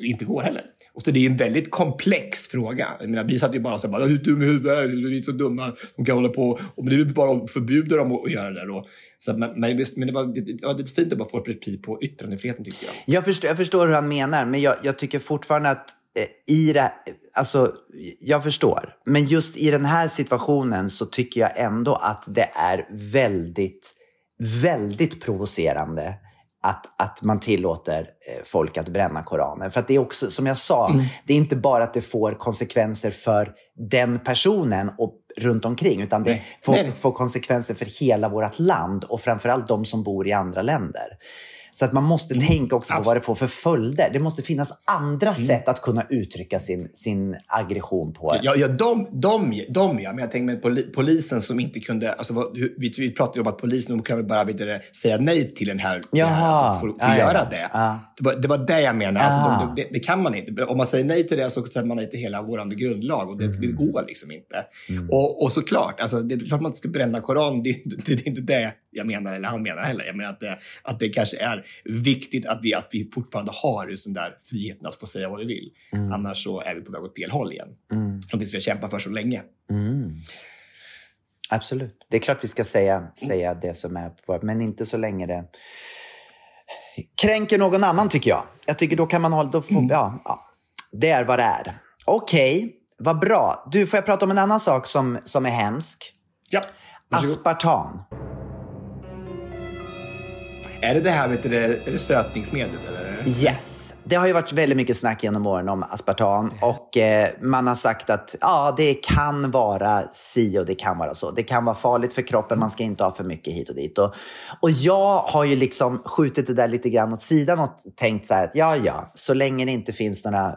inte går heller. Och så det är en väldigt komplex fråga. Jag menar, vi satt ju bara så här, bara, du dum i huvudet är? Vi är så dumma. De kan hålla på. Och men det är väl bara att förbjuda dem att, göra det. där Då. Så, men, men, visst, men det var, det var fint att bara få ett perspektiv på yttrandefriheten tycker jag. Jag förstår, jag förstår hur han menar, men jag, jag tycker fortfarande att eh, i det, alltså, jag förstår. Men just i den här situationen så tycker jag ändå att det är väldigt, väldigt provocerande att, att man tillåter eh, folk att bränna Koranen. För att det är också, som jag sa, det är inte bara att det får konsekvenser för den personen och runt omkring, utan det får, får konsekvenser för hela vårt land och framförallt de som bor i andra länder. Så att man måste tänka också på vad det får för följder. Det måste finnas andra sätt att kunna uttrycka sin, sin aggression på. Ja, ja de, de, de ja. Men jag tänker med poli, polisen som inte kunde... Alltså, vad, vi, vi pratade om att polisen kan väl bara du, säga nej till den här, det här att de får, får Ja, göra det. Det, var, det var det jag menade. Alltså, de, det, det kan man inte. Om man säger nej till det så säger man nej till hela vår grundlag och det, Mm. det går liksom inte. Och, och såklart, alltså, det är klart man ska bränna Koran. Det, det, det är inte det jag menar, eller han menar heller. Jag menar att det, att det kanske är viktigt att vi, att vi fortfarande har just den där friheten att få säga vad vi vill. Mm. Annars så är vi på väg åt fel håll igen. Någonting som vi har kämpat för så länge. Mm. Absolut. Det är klart vi ska säga, säga det som är på, men inte så länge det kränker någon annan tycker jag. Jag tycker då kan man hålla, då får, ja, ja, det är vad det är. Okej, vad bra. Du, får jag prata om en annan sak som, som är hemsk? Ja. Varsågod. Är det det här, det, det sötningsmedlet? Eller? Yes. Det har ju varit väldigt mycket snack genom åren om aspartam och eh, man har sagt att ja, det kan vara si och det kan vara så. Det kan vara farligt för kroppen, man ska inte ha för mycket hit och dit. Och, och jag har ju liksom skjutit det där lite grann åt sidan och tänkt så här att ja, ja, så länge det inte finns några eh,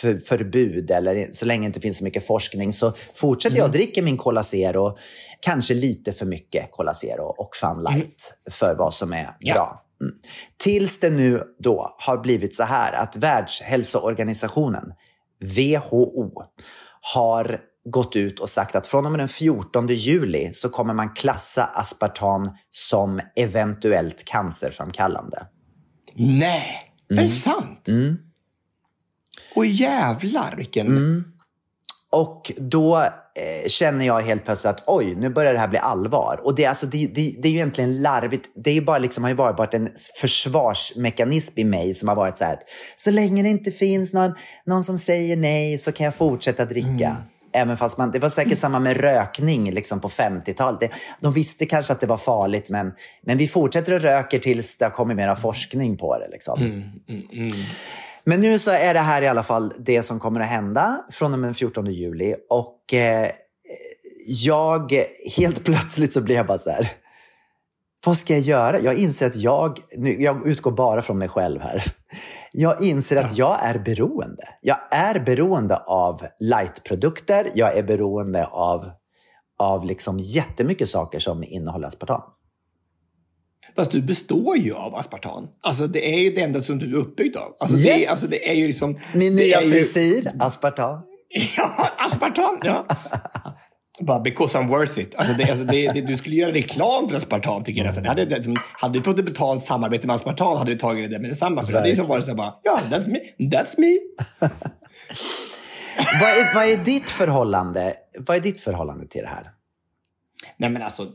för, förbud eller så länge det inte finns så mycket forskning så fortsätter jag att dricka min Cola Zero, kanske lite för mycket Cola Zero och Fun Light för vad som är Ja. bra. Mm. Tills det nu då har blivit så här att Världshälsoorganisationen, WHO, har gått ut och sagt att från och med den 14 juli så kommer man klassa aspartam som eventuellt cancerframkallande. Nej, är det sant? Mm. Åh jävlar vilken... Mm. Och då känner jag helt plötsligt att oj, nu börjar det här bli allvar. Och det, är alltså, det, det, det är ju egentligen larvigt. Det är ju bara, liksom, har ju varit en försvarsmekanism i mig som har varit så här att så länge det inte finns någon, någon som säger nej så kan jag fortsätta dricka. Även fast man, det var säkert samma med rökning liksom på 50-talet. Det- De visste kanske att det var farligt, men, men vi fortsätter att röka tills det har kommit mera forskning på det. Liksom. Men nu så är det här i alla fall det som kommer att hända från och med den 14 juli. Och eh, jag, helt plötsligt så blir jag bara så här. Vad ska jag göra? Jag inser att jag, nu, jag utgår bara från mig själv här. Jag inser att jag är beroende. Jag är beroende av lightprodukter. Jag är beroende av, av liksom jättemycket saker som innehåller aspartam. Fast du består ju av aspartam. Alltså det är ju det enda som du är uppbyggd av. Alltså, det, är, Yes. alltså, det är ju liksom... Min nya är ju- frisyr, aspartam. Ja, aspartam, ja. Bara because I'm worth it. Alltså det, alltså det, det, du skulle göra reklam för aspartam tycker jag nästan. Hade, det, som- hade vi fått ett betalt samarbete med aspartam hade vi tagit det med detsamma. För det hade ju som varit så här bara, ja, that's me. That's me. Vad är, vad är ditt förhållande? Vad är ditt förhållande till det här? Nej men alltså,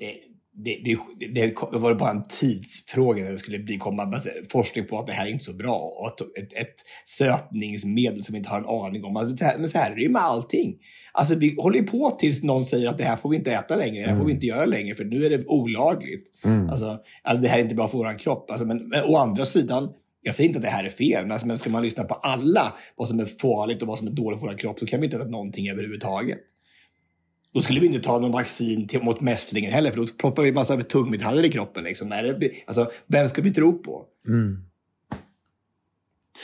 det, det, det, var bara en tidsfråga när det skulle bli, komma massa forskning på att det här är inte så bra. Och att ett, ett sötningsmedel som vi inte har en aning om. Alltså, så här, men så här är det ju med allting. Alltså vi håller ju på tills någon säger att det här får vi inte äta längre, det här får vi inte göra längre för nu är det olagligt. Alltså, alltså, det här är inte bra för vår kropp. Alltså, men, men å andra sidan, jag säger inte att det här är fel, men, alltså, men ska man lyssna på alla vad som är farligt och vad som är dåligt för vår kropp så kan vi inte äta någonting överhuvudtaget. Då skulle vi inte ta någon vaccin till, mot mässlingen heller, för då proppar vi massa tungmetaller i kroppen. Liksom. När det, alltså, vem ska vi tro på?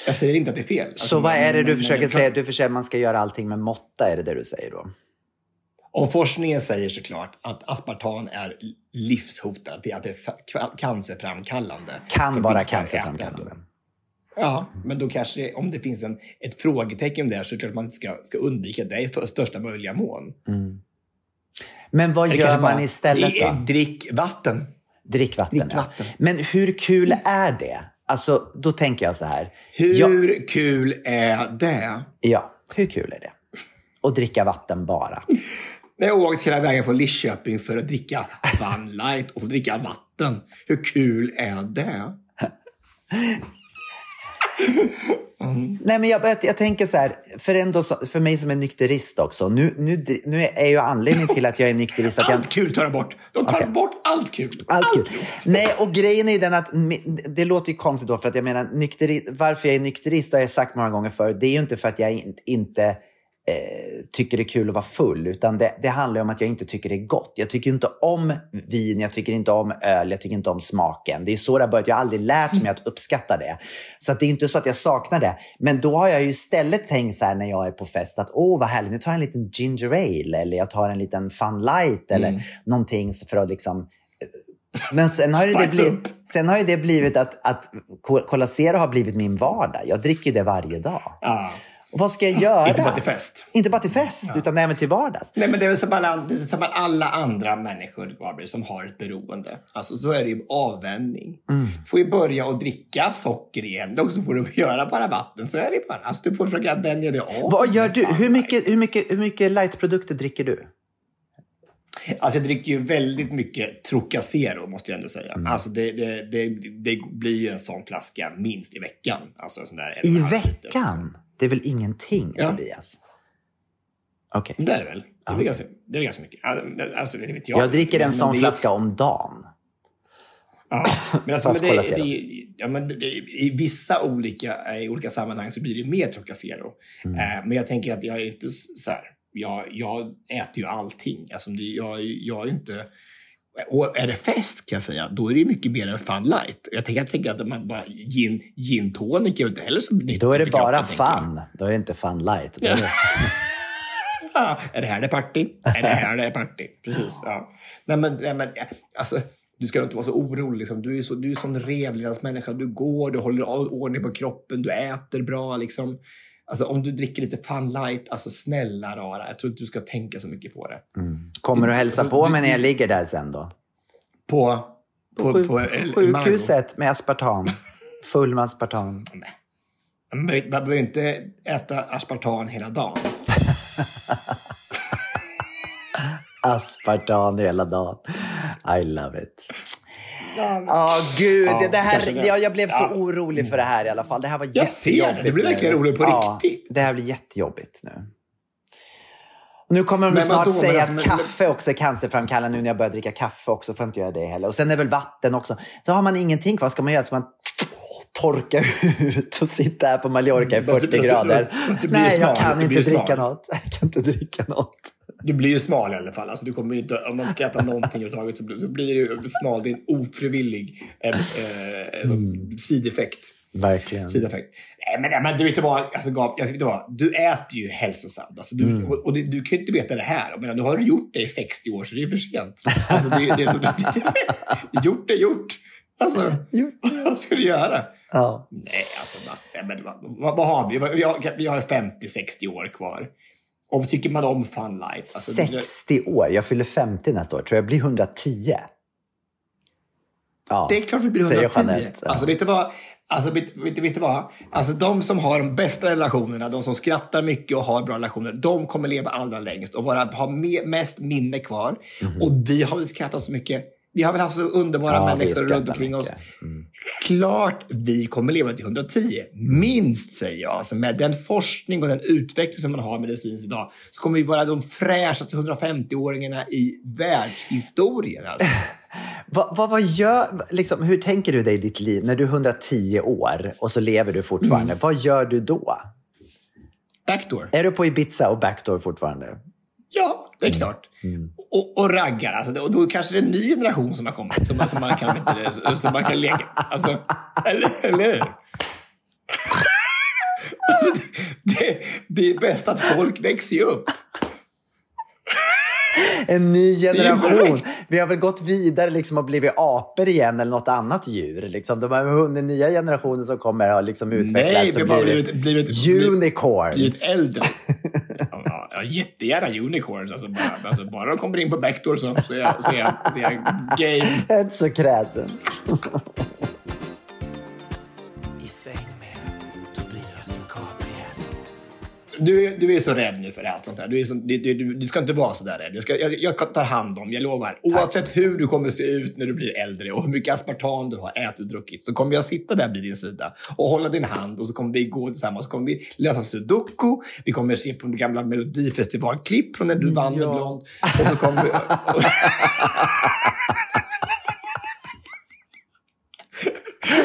Jag säger inte att det är fel. Alltså, Så vad är det du men- försöker men- säga? Du försöker att man ska göra allting med måtta, är det det du säger då? Och forskningen säger såklart att aspartam är livshotande, att det är cancerframkallande. Kan vara cancerframkallande. Ja, men då kanske det, om det finns en, ett frågetecken där så är det klart att man inte ska, ska undvika det i största möjliga mån. Men vad Eller gör man istället då? Drick vatten. Drickvatten. drickvatten. Ja. Men hur kul är det? Alltså, då tänker jag så här. Hur Ja, kul är det? ja, hur kul är det? Och dricka vatten bara. När jag åkt hela vägen från Lidköping för att dricka Fun Light och dricka vatten. Hur kul är det? Nej, men jag, jag, jag tänker så här, för, ändå, så- för mig som är nykterist också. Nu, nu, nu är ju anledningen till att jag är nykterist att jag... Allt kul tar de bort. De tar Okej. bort allt kul. Allt kul. Nej, och grejen är ju den att det låter ju konstigt då för att jag menar nykterist, varför jag är nykterist har jag sagt många gånger förr. Det är ju inte för att jag in, inte eh, tycker det är kul att vara full, utan det, det handlar om att jag inte tycker det är gott. Jag tycker inte om vin, jag tycker inte om öl, jag tycker inte om smaken. Det är så det har börjat. Jag har aldrig lärt mig att uppskatta det. Så det är inte så att jag saknar det. Men då har jag ju istället tänkt så här när jag är på fest att åh vad härligt, nu tar jag en liten ginger ale eller jag tar en liten fun light eller någonting för att liksom men sen har, ju det blivit, sen har ju det blivit att, att Cola Zero har blivit min vardag. Jag dricker det varje dag. Ja. Vad ska jag göra? Inte bara till fest. Inte bara till fest, utan även till vardags. Nej, men det är väl som alla, det är som alla andra människor, Gabriel, som har ett beroende. Alltså, så är det ju avvänjning. Mm. får ju börja att dricka socker igen och så får du göra bara vatten. Så är det bara. Alltså, du får försöka vänja dig av. Vad gör du? Hur mycket, hur mycket, hur mycket lightprodukter dricker du? Alltså jag dricker ju väldigt mycket Trocacero måste jag ändå säga. Mm. Alltså det, det, det, det blir ju en sån flaska minst i veckan. Alltså en sån där I veckan? Det är väl ingenting, Ja. Tobias? Okej. Det är det väl? Det är, väl ganska, det är ganska mycket. Alltså, det vet jag. Jag dricker en sån är- flaska om dagen. Ja, men alltså, men det, det, ja, men det, I vissa olika, i olika sammanhang så blir det mer Trocacero. Mm. Eh, men jag tänker att jag är inte så här. Jag, jag äter ju allting. Alltså, jag, jag är inte... Och är det fest kan jag säga, då är det mycket mer än fun light. Jag tänker, jag tänker att man bara gin, gin tonic är inte heller så nyttigt Då är det bara kroppen, fun. Då är det inte fun light. Då är det... Ja, är det här det är party? Är det här det är party? Precis. Ja. Nej, men, nej, men alltså, du ska inte vara så orolig. Liksom. Du är så, du är sån revlevnadsmänniska. Du går, du håller ordning på kroppen, du äter bra. Liksom. Alltså, om du dricker lite fun light, alltså snälla rara. Jag tror inte du ska tänka så mycket på det. Kommer du hälsa Alltså, på du- mig när jag ligger där sen då? På, på, Sjuk- på, eh, sjukhuset med aspartam. Full med aspartam. man behöver inte äta aspartam hela dagen. Aspartam hela dagen. I love it. Ja, gud. Ja, det, här, det. jag, jag blev så Ja. orolig för det här i alla fall. Det här var Jag ser det. jättejobbigt Du blir verkligen orolig på riktigt. Det här blir jättejobbigt nu. Och nu kommer de Men snart men säga alltså, att men- kaffe också är cancerframkallande nu när jag börjar dricka kaffe också. Får jag inte göra det heller. Och sen är väl vatten också. Så har man ingenting kvar. Ska man göra så man torka ut och sitta här på Mallorca i Fast du- 40 fast du- grader. fast du blir Nej, jag kan inte dricka något. Jag kan inte dricka något. Du blir ju smal i alla fall. Alltså, du kommer inte, om man ska äta någonting överhuvudtaget så blir, så blir du smal. Det är en ofrivillig eh, eh, Mm. sideffekt. Verkligen. sideffekt. Nej, men, nej, men du vet vad, alltså, Gab, jag vet inte vad, du äter ju hälsosamt. Alltså, du, Mm. Och, och det, du kan ju inte veta det här. Jag menar, nu har du gjort det i 60 år så det är för sent. Alltså, det, det är så, gjort är gjort. Alltså, vad ska du göra? Ja. Nej, alltså, nej, men, vad, vad, vad har vi? Vi har 50-60 år kvar. Och tycker man om fun life. Alltså, det- 60 år. Jag fyller 50 nästa år. Tror jag blir 110. Ja, Det är klart vi blir säger 110. Jeanette. Ja. Alltså, vet du vad? Alltså, vet, vet, du vad? Alltså, de som har de bästa relationerna, de som skrattar mycket och har bra relationer, de kommer leva allra längst och vara, ha me, mest minne kvar. Och vi har väl skrattat så mycket. Vi har väl haft så underbara. Ja, människor runt omkring oss. mycket. Mm. Klart vi kommer leva till 110. Minst, säger jag. Alltså, med den forskning och den utveckling som man har medicinskt idag så kommer vi vara de fräschaste 150-åringarna i världshistorien. Alltså. Vad, vad, vad gör, liksom, hur tänker du dig i ditt liv när du är 110 år och så lever du fortfarande? Mm. Vad gör du då? Backdoor. Är du på Ibiza och backdoor fortfarande? Ja, det är Mm. klart. Och, och raggar. Alltså, och då kanske det är en ny generation som har kommit. Som, som, man, kan, som man kan leka. Alltså, eller, eller hur? Alltså, det, det, det är bäst att folk växer ju upp. En ny generation. Vi har väl gått vidare liksom och blivit apor igen eller något annat djur. Liksom. De här den nya generationen som kommer har liksom utvecklats Nej, har och blivit, blivit, blivit, unicorns. blivit äldre. Ja, jättegärna unicorns. Alltså bara, alltså bara de kommer in på backdoor så, så, är, jag, så, är, jag, så är jag game. Jag inte så kräsen. Du, är- du är så rädd nu för allt sånt här. Du, är så, du, du, du, ska inte vara så där rädd. Jag, ska, jag, jag tar hand om, jag lovar. Oavsett hur du kommer se ut när du blir äldre och hur mycket aspartam du har ätit och druckit så kommer jag sitta där vid din sida och hålla din hand och så kommer vi gå tillsammans. Så kommer vi lösa sudoku. Vi kommer se på gamla melodifestivalklipp från när du vann Ja. Blond. Och så kommer vi...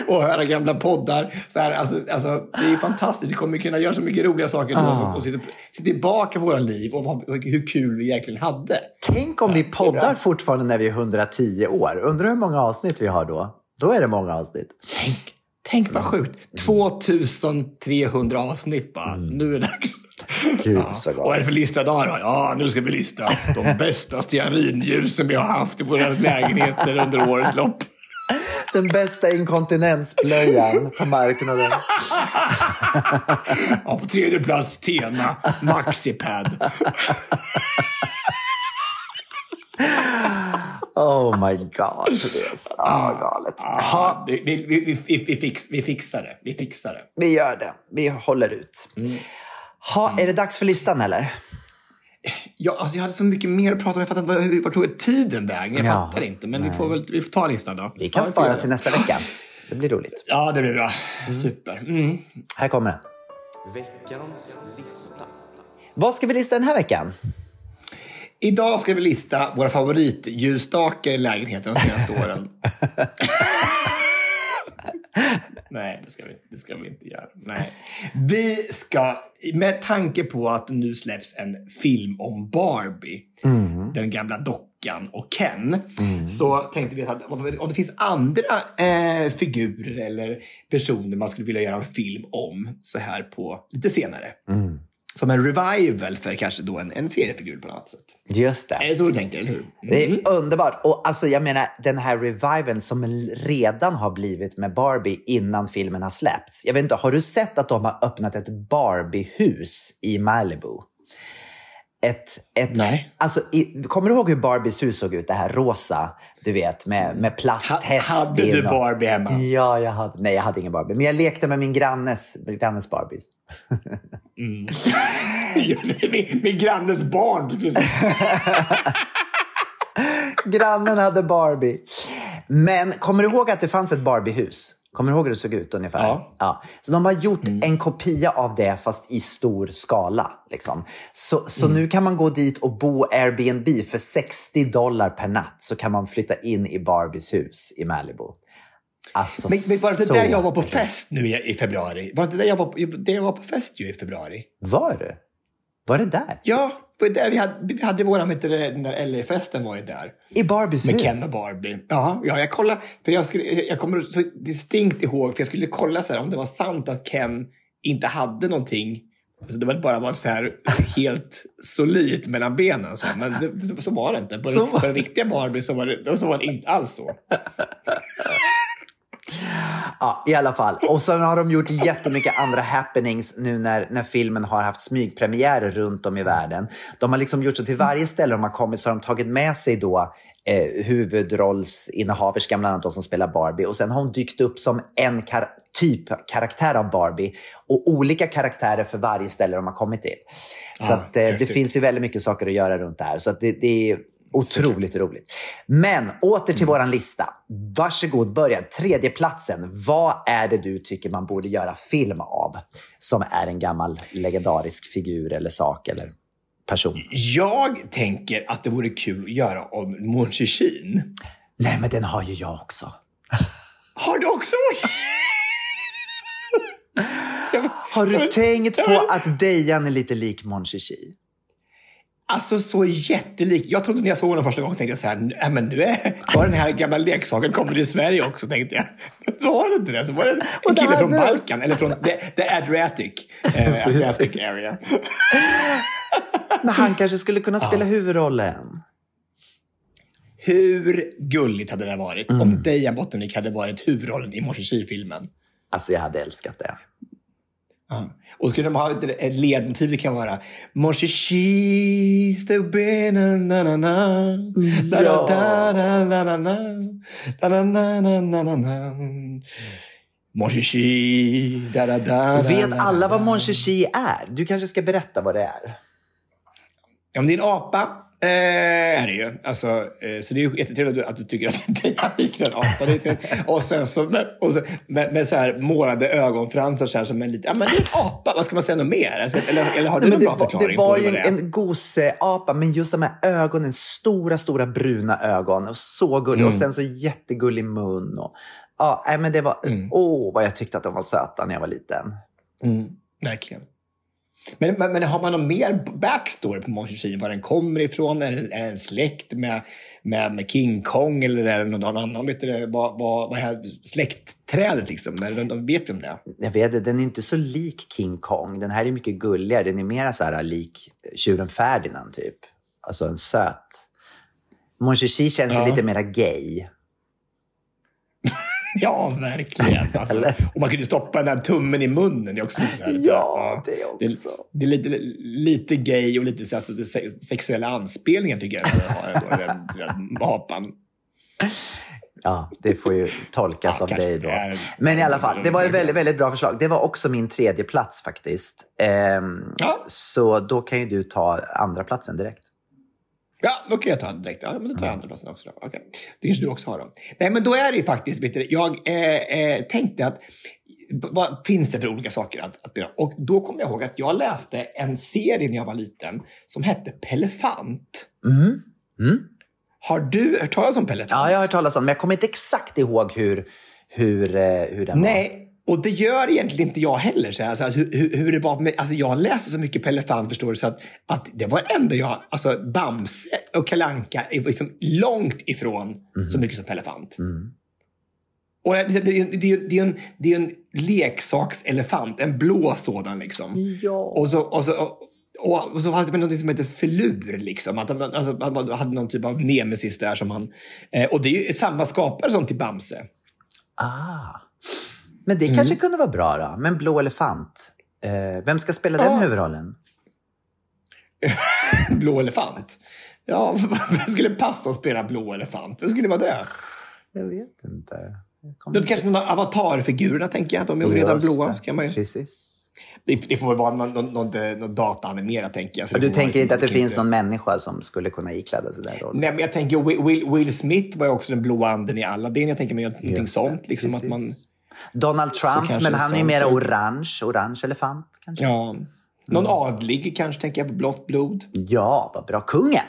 och höra gamla poddar. Så här, alltså, alltså, det är fantastiskt. Vi kommer kunna göra så mycket roliga saker då Ah. och sitta, sitta tillbaka på våra liv och vad, hur kul vi egentligen hade. Tänk om vi poddar fortfarande när vi är 110 år. Undrar hur många avsnitt vi har då? Då är det många avsnitt. Tänk, tänk vad sjukt. 2300 avsnitt bara. Nu är det dags. Gud, så Vad är det för lista idag då? Ja, nu ska vi lista de bästa stearinljusen vi har haft i våra lägenheter under årets lopp. Den bästa inkontinensblöjan på marknaden. Ja, på tredje plats tema Maxipad. Oh my god, Therese. Ja, galet. Ja, vi, vi, vi, vi, fix, vi fixar det. Vi fixar det. vi gör det. Vi håller ut. Ha, är det dags för listan eller? Ja, alltså jag hade så mycket mer att prata om. Jag fattar inte vart tog tiden vägen? Jag Ja, fattar inte. Men vi får väl vi får ta listan då. Vi kan ja, spara till nästa vecka. Det blir roligt. Ja, det blir bra. Super. Mm. Här kommer den. Veckans lista. Vad ska vi lista den här veckan? Idag ska vi lista våra favoritljusstakar i lägenheten de senaste åren. Nej, det ska, vi, det ska vi inte göra. Nej. Vi ska, med tanke på att nu släpps en film om Barbie, den gamla dockan och Ken, så tänkte vi att om det finns andra eh, figurer eller personer man skulle vilja göra en film om så här på lite senare. Som en revival för kanske då en, en seriefigur på något sätt. Just det. Är det så du tänker, eller hur? Det är underbart. Och alltså, jag menar, den här reviven som redan har blivit med Barbie innan filmen har släppts. Jag vet inte, har du sett att de har öppnat ett Barbie-hus i Malibu? Ett, ett, Nej. Alltså, i, kommer du ihåg hur Barbies hus såg ut? Det här rosa, du vet, med, med Ha, plasthäst hade du och- Barbie hemma? Ja, jag hade, nej, jag hade ingen Barbie. Men jag lekte med min grannes, grannes Barbies. min, min grannes barn. Grannen hade Barbie. Men kommer du ihåg att det fanns ett Barbie-hus? Kommer du ihåg hur det såg ut ungefär? Ja. Så de har gjort en kopia av det fast i stor skala. Liksom. Så, så nu kan man gå dit och bo Airbnb för 60 dollar per natt. Så kan man flytta in i Barbies hus i Malibu. Alltså, Men, men var det inte där jag var på fest nu i, i februari? Var det där jag var, på- det jag var på fest ju i februari? Var det? Var det där? Ja, var där vi hade, vi hade våran, vet du, den där LA-festen var ju där. I Barbies Med hus? Ken och Barbie. Ja, ja jag kollade. För jag, skulle, jag kommer så distinkt ihåg, för jag skulle kolla så här, om det var sant att Ken inte hade någonting. Alltså det var bara var så här helt solid mellan benen. Så här. Men det, så var det inte. På, den, var på den riktiga Barbie så var, det, så var det inte alls så. Ja, i alla fall. Och så har de gjort jättemycket andra happenings nu när, när filmen har haft smygpremiärer runt om i världen. De har liksom gjort så till varje ställe de har kommit så har de tagit med sig då eh, huvudrollsinnehaverskan, bland annat de som spelar Barbie. Och sen har hon dykt upp som en kar typ karaktär av Barbie och olika karaktärer för varje ställe de har kommit till. Så Ah, att, eh, det finns ju väldigt mycket saker att göra runt det här. Så att det, det är otroligt roligt. Men åter till våran lista. Varsågod, börja. Tredje platsen. Vad är det du tycker man borde göra film av? Som är en gammal legendarisk figur eller sak eller person. Jag tänker att det vore kul att göra om Mon. Nej, men den har ju jag också. Har du också? Har du tänkt på att Dejan är lite lik Mon Chichi? Alltså så jättelik. Jag trodde när jag såg honom första gången tänkte jag så här, nej men nu är, var den här gamla leksaken kommer till Sverige också tänkte jag. Så var det inte det. Så var det en kille från Balkan, eller från the, the Adriatic, eh, Adriatic area. Men han kanske skulle kunna spela huvudrollen. Hur gulligt hade det varit Mm. om Dejan Bottenvik hade varit huvudrollen i Mon filmen Alltså jag hade älskat det. Och skulle de ha ett, ledmotiv, det kan vara chichi's the winner, na na na da da da da da na da da na na na na na Mon chichi, da da da Vet alla vad da. Mon Chichi är? Du kanske ska berätta vad det är. Ja, det är en apa. Eh, är det ju. Alltså, eh, så det är ju jättetrevligt att du, att du tycker att är liknar en apa. Det är och sen så, med, och så, med, med så här målade ögonfransar så här som en liten... Ja, men det är en apa. Vad ska man säga något mer? Alltså, eller, eller har du Nej, någon bra var, förklaring det var på ju det är? en goseapa, men just de här ögonen, stora, stora bruna ögon. Och så gullig. Mm. Och sen så jättegullig mun. Och, ja, men det var, åh, vad jag tyckte att de var söta när jag var liten. Mm, verkligen. Men, men, men har man någon mer backstory på Mon Chichi? Var den kommer ifrån? Är det är det en släkt med, med, med King Kong? Eller är det någon annan? Vet du, vad, vad, vad är släktträdet liksom? Eller, de vet vi om det? Jag vet den är inte så lik King Kong. Den här är mycket gulligare. Den är mer så här lik tjuren Ferdinand, typ. Alltså en söt. Mon Chichi känns Ja. lite mera gay. Ja, verkligen. Alltså, och man kunde stoppa den där tummen i munnen. Det är också så här, Ja, det Det också. är, det är lite, lite gay och lite så här, så det är se- sexuella anspelningar tycker jag. att har ändå, den, den apan. Ja, det får ju tolkas Ja, av dig då. är- Men i alla fall, det var ett väldigt, väldigt bra förslag. Det var också min tredje plats faktiskt. Ehm, Ja. Så då kan ju du ta andra platsen direkt. Ja, då kan jag ta den direkt. Ja, men då tar jag andra platsen också. Då. Okej. Det kanske du också har då. Nej, men då är det ju faktiskt, vet du, jag eh, eh, tänkte att vad finns det för olika saker att, att bli Och då kom jag ihåg att jag läste en serie när jag var liten som hette Pelefant. Mm. Mm. Har du hört talas om Pelefant? Ja, jag har hört talas om men jag kommer inte exakt ihåg hur, hur, eh, hur den var. Nej, och det gör egentligen inte jag heller. Så här, alltså, hur, hur, hur det var med, alltså, jag läste så mycket Pelefant förstår du, så att, att det var det enda jag, alltså Bamse och Kalanka är liksom långt ifrån så mycket som Pelefant. Och det, det, det, det, det, är en, det är en leksakselefant, en blå sådan liksom. Ja. Och så, och så, och, och, och så hade man något som heter filur. Liksom. Att, man- alltså, att man hade någon typ av nemesis där som han... Eh, och det är ju samma skapare som till Bamse. Ah. Men det Mm. kanske kunde vara bra då. Men Blå elefant. Eh, vem ska spela den Ja. huvudrollen? blå elefant. Ja, vem skulle passa att spela blå elefant? Vem skulle vara det? Jag vet inte. Det är kanske någon av avatarfigurerna, tänker jag. De är ju redan blåa. kan man ju... Precis. det, det får väl vara någon, någon, någon, någon dataanimerat, tänker jag. Så Du tänker liksom- inte att det finns någon människa som skulle kunna ikläda sig den rollen? Nej, men jag tänker Will, Will, Smith var ju också den blåa anden i Aladdin. Jag tänker mig någonting sånt. Liksom, att man, Donald Trump, men han är ju sån mer sak. orange. Orange elefant kanske? ja, någon adlig kanske, tänker jag på blått blod. Ja, vad bra. Kungen!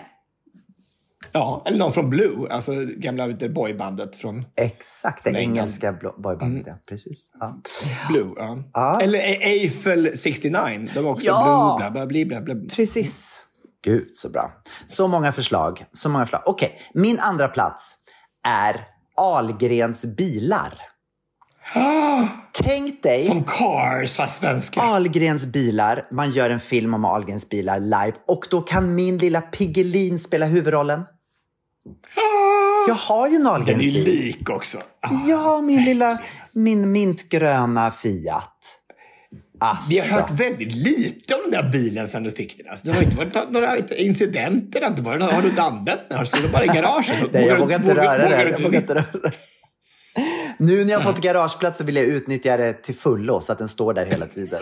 Ja, eller någon från Blue, alltså gamla boybandet från Exakt, det England. engelska boybandet. Ja, precis. Ja. Blue. Ja. Ja. Eller A- Eiffel 69, de är också Ja. Blue, bla, bla, bla, bla. Precis. Gud, så bra. Så många förslag. Så många förslag. Okej, min andra plats är Ahlgrens bilar. Tänk dig Som Cars, fast svenska. Ahlgrens bilar. Man gör en film om Ahlgrens bilar live och då kan min lilla Piggelin spela huvudrollen. Jag har ju en Den är Ahlgrens bil. lik också. Ah, Ja, min lilla, min mintgröna Fiat. Alltså. Vi har hört väldigt lite om den där bilen sen du fick den. Alltså, det har inte varit några incidenter. Det har, inte varit, har du inte använt den? Har du bara i garaget? Nej, jag vågar inte röra vågar det. du Jag vågar inte röra det. Nu när jag har fått garageplats så vill jag utnyttja det till fullo så att den står där hela tiden.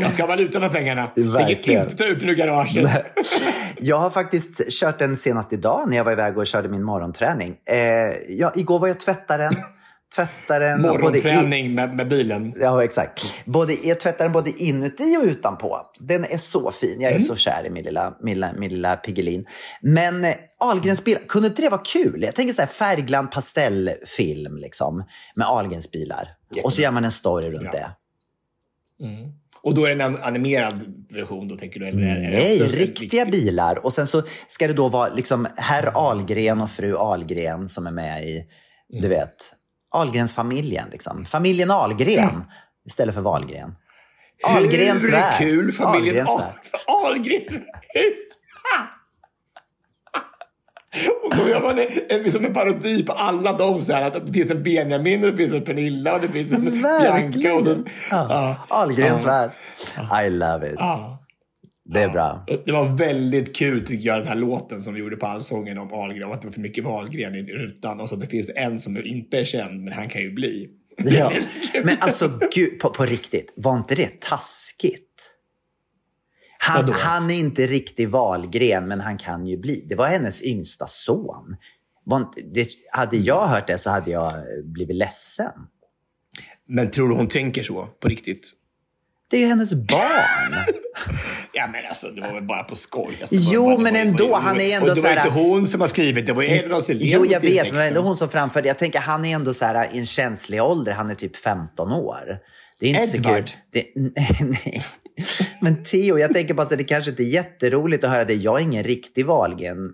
Jag ska ha valuta för pengarna. Tänker inte ta ut den ur garaget. Jag har faktiskt kört den senast idag när jag var iväg och körde min morgonträning. Eh, ja, igår var jag och tvättade den. Både i, Morgonträning med, med bilen. Ja, exakt. Både, jag tvättar den både inuti och utanpå. Den är så fin. Jag är så kär i min lilla, min lilla, min lilla Piggelin. Men eh, Ahlgrens bilar, kunde inte det vara kul? Jag tänker så här färgglann pastellfilm liksom, med Ahlgrens bilar. Och så gör man en story runt Ja. det. Och då är det en animerad version då, tänker du? Eller är, det Nej, riktiga riktig- bilar. Och sen så ska det då vara liksom herr Ahlgren och fru Ahlgren som är med i, Mm. du vet, Ahlgrens-familjen. Liksom. Familjen Ahlgren istället för Wahlgren. Ahlgrens Hur värld. kul familjen Ahlgrens Ahl- värld. Och så gör man en, en, liksom en parodi på alla dem. Så här, att det finns en Benjamin, och det finns en Pernilla och det finns en Bianca. Och så, Ja. Ahlgrens Ja. värld. I love it. Ja. Det är bra. Det var väldigt kul tycker jag, den här låten som vi gjorde på Allsången om Ahlgren. Att det var för mycket Ahlgren i rutan. Och så att det finns en som inte är känd, men han kan ju bli. Ja. Men alltså, gud, på, på riktigt, var inte det taskigt? Han, han är inte riktig Wahlgren, men han kan ju bli. Det var hennes yngsta son. Var inte, det, hade jag hört det så hade jag blivit ledsen. Men tror du hon tänker så på riktigt? Det är ju hennes barn. Ja men alltså det var väl bara på skoj. Alltså, Jo, det var, det men var- ändå, det var- han är och ändå Det var så här- inte hon som har skrivit, det var Elinor Selén Jo, som jag vet, men det är ändå texten. hon som framförde. Jag tänker, han är ändå så här i en känslig ålder. Han är typ 15 år. Det är inte så Edward. kul. Det, nej. Men Theo, jag tänker bara så det kanske inte är jätteroligt att höra det. Jag är ingen riktig Wahlgren.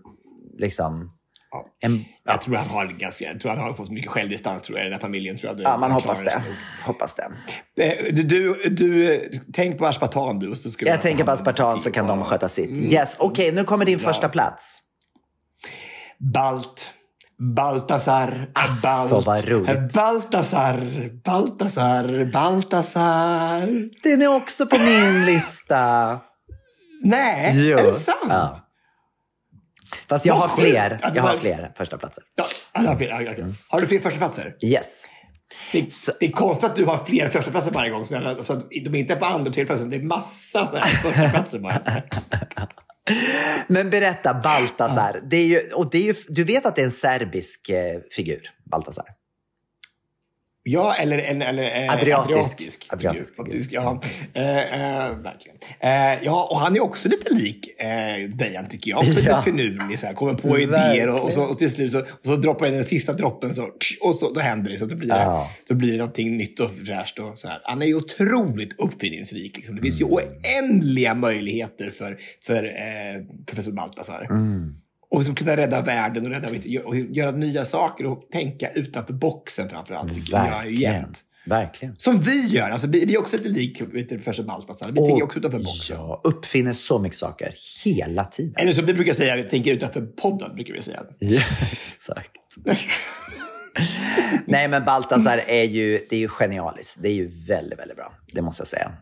Liksom. Ja. En, Jag tror han har ganska, jag tror han har fått mycket självdistans tror jag, i den här familjen. Tror jag. ja, man hoppas det. Hoppas det. Eh, Du, du, du, tänk på aspartam du. Så ska Jag tänker på aspartam så kan de sköta sitt. Mm. Yes, okej, nu kommer din Ja. första plats. Balt. Baltasar. Asså, Balt. Baltasar. Baltasar. Baltasar. Den är också på min lista. Nej, Jo. är det sant? Ja. Fast jag har fler. Jag har fler första platser. Ja, ja, ja, ja, ja. Har du fler första platser? Yes. Det, det är konstigt att du har fler första platser varje gång. Så de är inte på andra och tredje platser. Det är massa så här första platser bara. Men berätta, Baltasar. Det är ju, och det är ju, du vet att det är en serbisk eh, figur, Baltasar? Ja, eller, eller, eller eh, Adriatisk. adriatisk. Adriatisk. Adriatisk, ja. Eh, eh, verkligen. Eh, ja, och han är också lite lik eh, Dejan tycker jag. Också lite Ja. finurlig, så här, kommer på idéer och, och, så, och till slut så, och så droppar jag den sista droppen så, och så då händer det. Så då blir det, Ja. då blir det någonting nytt och fräscht. Och så här. Han är ju otroligt uppfinningsrik. Liksom. Det finns ju oändliga möjligheter för, för eh, professor Baltasar. Mm. Och som kunna rädda världen och, rädda, och göra nya saker och tänka utanför boxen framför allt. jag ju Verkligen. jämt. Verkligen. Som vi gör. Alltså, vi, vi är också lite lik professor Baltasar. Vi tänker också utanför boxen. Ja, uppfinner så mycket saker hela tiden. Eller som vi brukar säga, vi tänker utanför podden. brukar vi säga. Ja, exakt. Nej, men Baltasar är ju, det är ju genialiskt. Det är ju väldigt, väldigt bra. Det måste jag säga.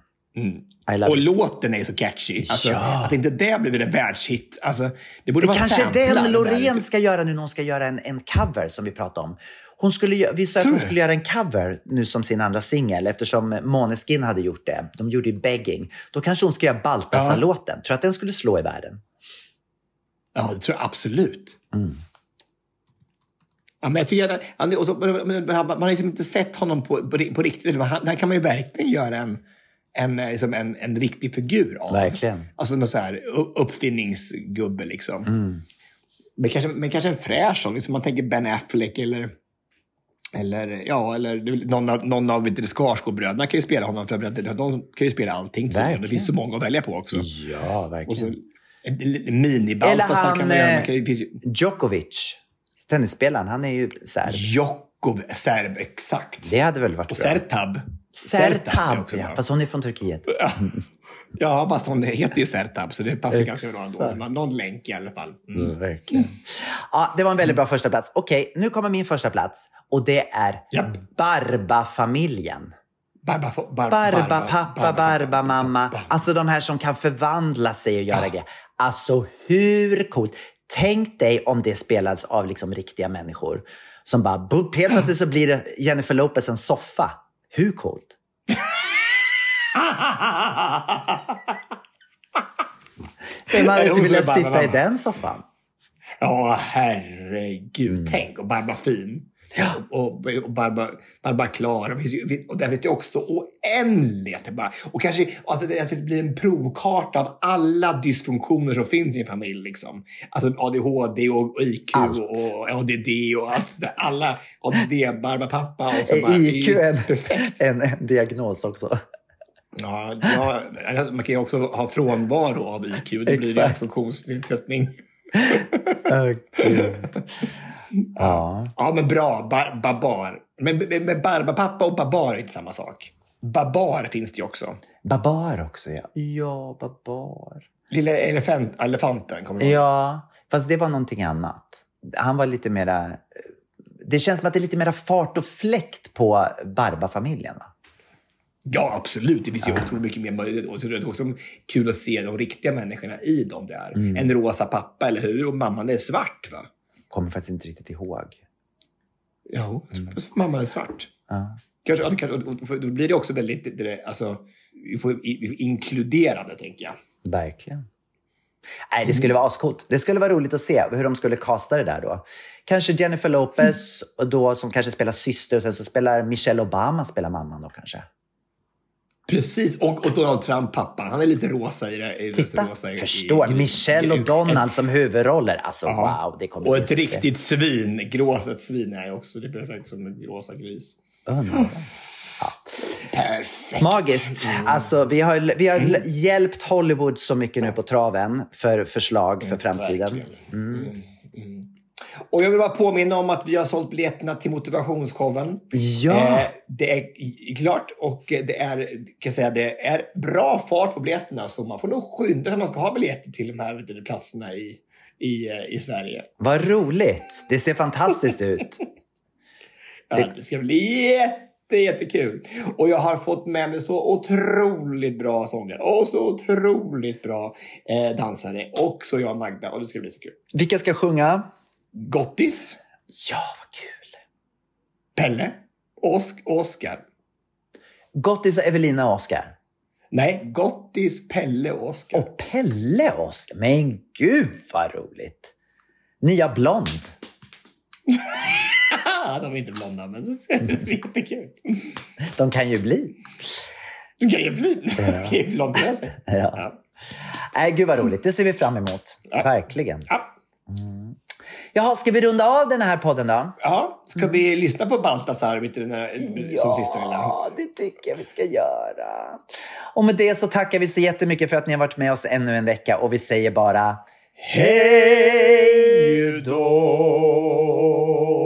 Love Och it. låten är så catchy. Alltså, Ja. Att inte det blev en världshit. Alltså, det borde Det vara kanske är den Loreen ska göra nu när hon ska göra en, en cover som vi pratade om. Hon skulle, vi sa att hon skulle göra en cover nu som sin andra singel eftersom Måneskin hade gjort det. De gjorde ju Begging. Då kanske hon ska göra Baltasar-låten. Tror att den skulle slå i världen? Ja, det tror jag absolut. Mm. Ja, men jag tycker att, och så, man har liksom inte sett honom på, på, på riktigt. Här kan man ju verkligen göra en, en, eh, liksom en, en riktig figur av. Verkligen. Alltså någon så här uppfinningsgubbe liksom. Mm. Men, kanske, men kanske en fräsch sån. Liksom man tänker Ben Affleck eller... Eller, ja, eller någon av, någon av Skarsgårdbröderna kan ju spela honom. För att de kan ju spela allting. Det finns så många att välja på också. Ja, verkligen. Eller han kan man göra. Man eh, kan, ju- ju, Djokovic, tennisspelaren. Han är ju serb. Jokov, serb, exakt. Det hade väl varit Och bra. Sertab. Sertab, ja. Fast hon är från Turkiet. Ja. Ja, fast hon heter ju Sertab så det passar ganska bra ändå. Någon länk i alla fall. Mm. Mm, verkligen. Ja, det var en väldigt bra första plats. Okej, nu kommer min första plats och det är Japp. Barba-familjen. Barba, bar, Barba pappa, barba mamma. Alltså de här som kan förvandla sig och göra grejer. Alltså hur coolt? Tänk dig om det spelades av liksom riktiga människor. Som bara, helt plötsligt så blir det Jennifer Lopez en soffa. Hur coolt? Vem hade inte velat sitta i den soffan? Ja, herregud. Mm. Tänk, och Barbara Fin. Och, och, och Barbara, Barbara Klara. Och där finns det också oändligt. Bara. Och kanske alltså det blir en provkarta av alla dysfunktioner som finns i en familj. Liksom. Alltså ADHD och IQ Allt. och ADD och allt sådär. Alla ADD, Barbara pappa. Och så bara, Är är IQ ju en, Perfekt. en, en diagnos också? Ja, ja, alltså, man kan ju också ha frånvaro av IQ. Det blir en funktionsnedsättning. Gud. Ja. Ja, men bra. Bar barbar. Men, men, men barbapappa och barbar är inte samma sak. Barbar finns det ju också. Babar också, ja. Ja, babar. Lilla elefant, elefanten, kommer du ihåg? Ja, fast det var någonting annat. Han var lite mera... Det känns som att det är lite mera fart och fläkt på Barba-familjen. Va? Ja, absolut. Det finns ju otroligt mycket mer möjlighet. Och så är det också kul att se de riktiga människorna i dem där. Mm. En rosa pappa, eller hur? Och mamman är svart, va? Kommer faktiskt inte riktigt ihåg. Jo, mamman är svart. Ja. Kanske, ja, det kan, och, och, för då blir det också väldigt, det, alltså, vi får i- vi får inkluderande, tänker jag. Verkligen. Nej, det skulle vara ascoolt. Det skulle vara roligt att se hur de skulle kasta det där då. Kanske Jennifer Lopez och då, som kanske spelar syster och sen så spelar Michelle Obama spelar mamman då kanske. Precis, och, och Donald Trump, pappan, han är lite rosa i det. i- Titta, rosa i, förstår. i- i- Michelle och Donald som huvudroller. Alltså Ja. wow, det kommer Och ett riktigt svin. Gråset svin är också. Det är perfekt som en rosa gris. Perfekt. Magiskt. Alltså, vi har, vi har hjälpt Hollywood så mycket nu på traven för förslag för framtiden. Verkligen. Mm. Och jag vill bara påminna om att vi har sålt biljetterna till motivationsshowen. Ja. Eh, det är klart och det är, kan jag säga, det är bra fart på biljetterna så man får nog skynda sig om man ska ha biljetter till de här du, platserna i, i, eh, i Sverige. Vad roligt. Det ser fantastiskt ut. Ja, det ska bli jätte, jättekul. Och jag har fått med mig så otroligt bra sångare och så otroligt bra eh, dansare. Och så jag och Magda och det ska bli så kul. Vilka ska sjunga? Gottis, Ja, vad kul. Pelle Osk- Oskar. Gottis, Evelina och Oscar. Nej, Gottis, Pelle och Oskar. Och Pelle och Oscar. Men gud vad roligt. Nya Blond. de är inte blonda, men det bli jättekul. De kan ju bli. Det kan ju bli. Det kan ju blondera sig. Ja. Ja. Nej, gud vad roligt. Det ser vi fram emot. Ja. Verkligen. Ja. Jaha, ska vi runda av den här podden då? Ja, ska vi lyssna på Baltasar den här, som sista lilla? Ja, det tycker jag vi ska göra. Och med det så tackar vi så jättemycket för att ni har varit med oss ännu en vecka och vi säger bara Hej då!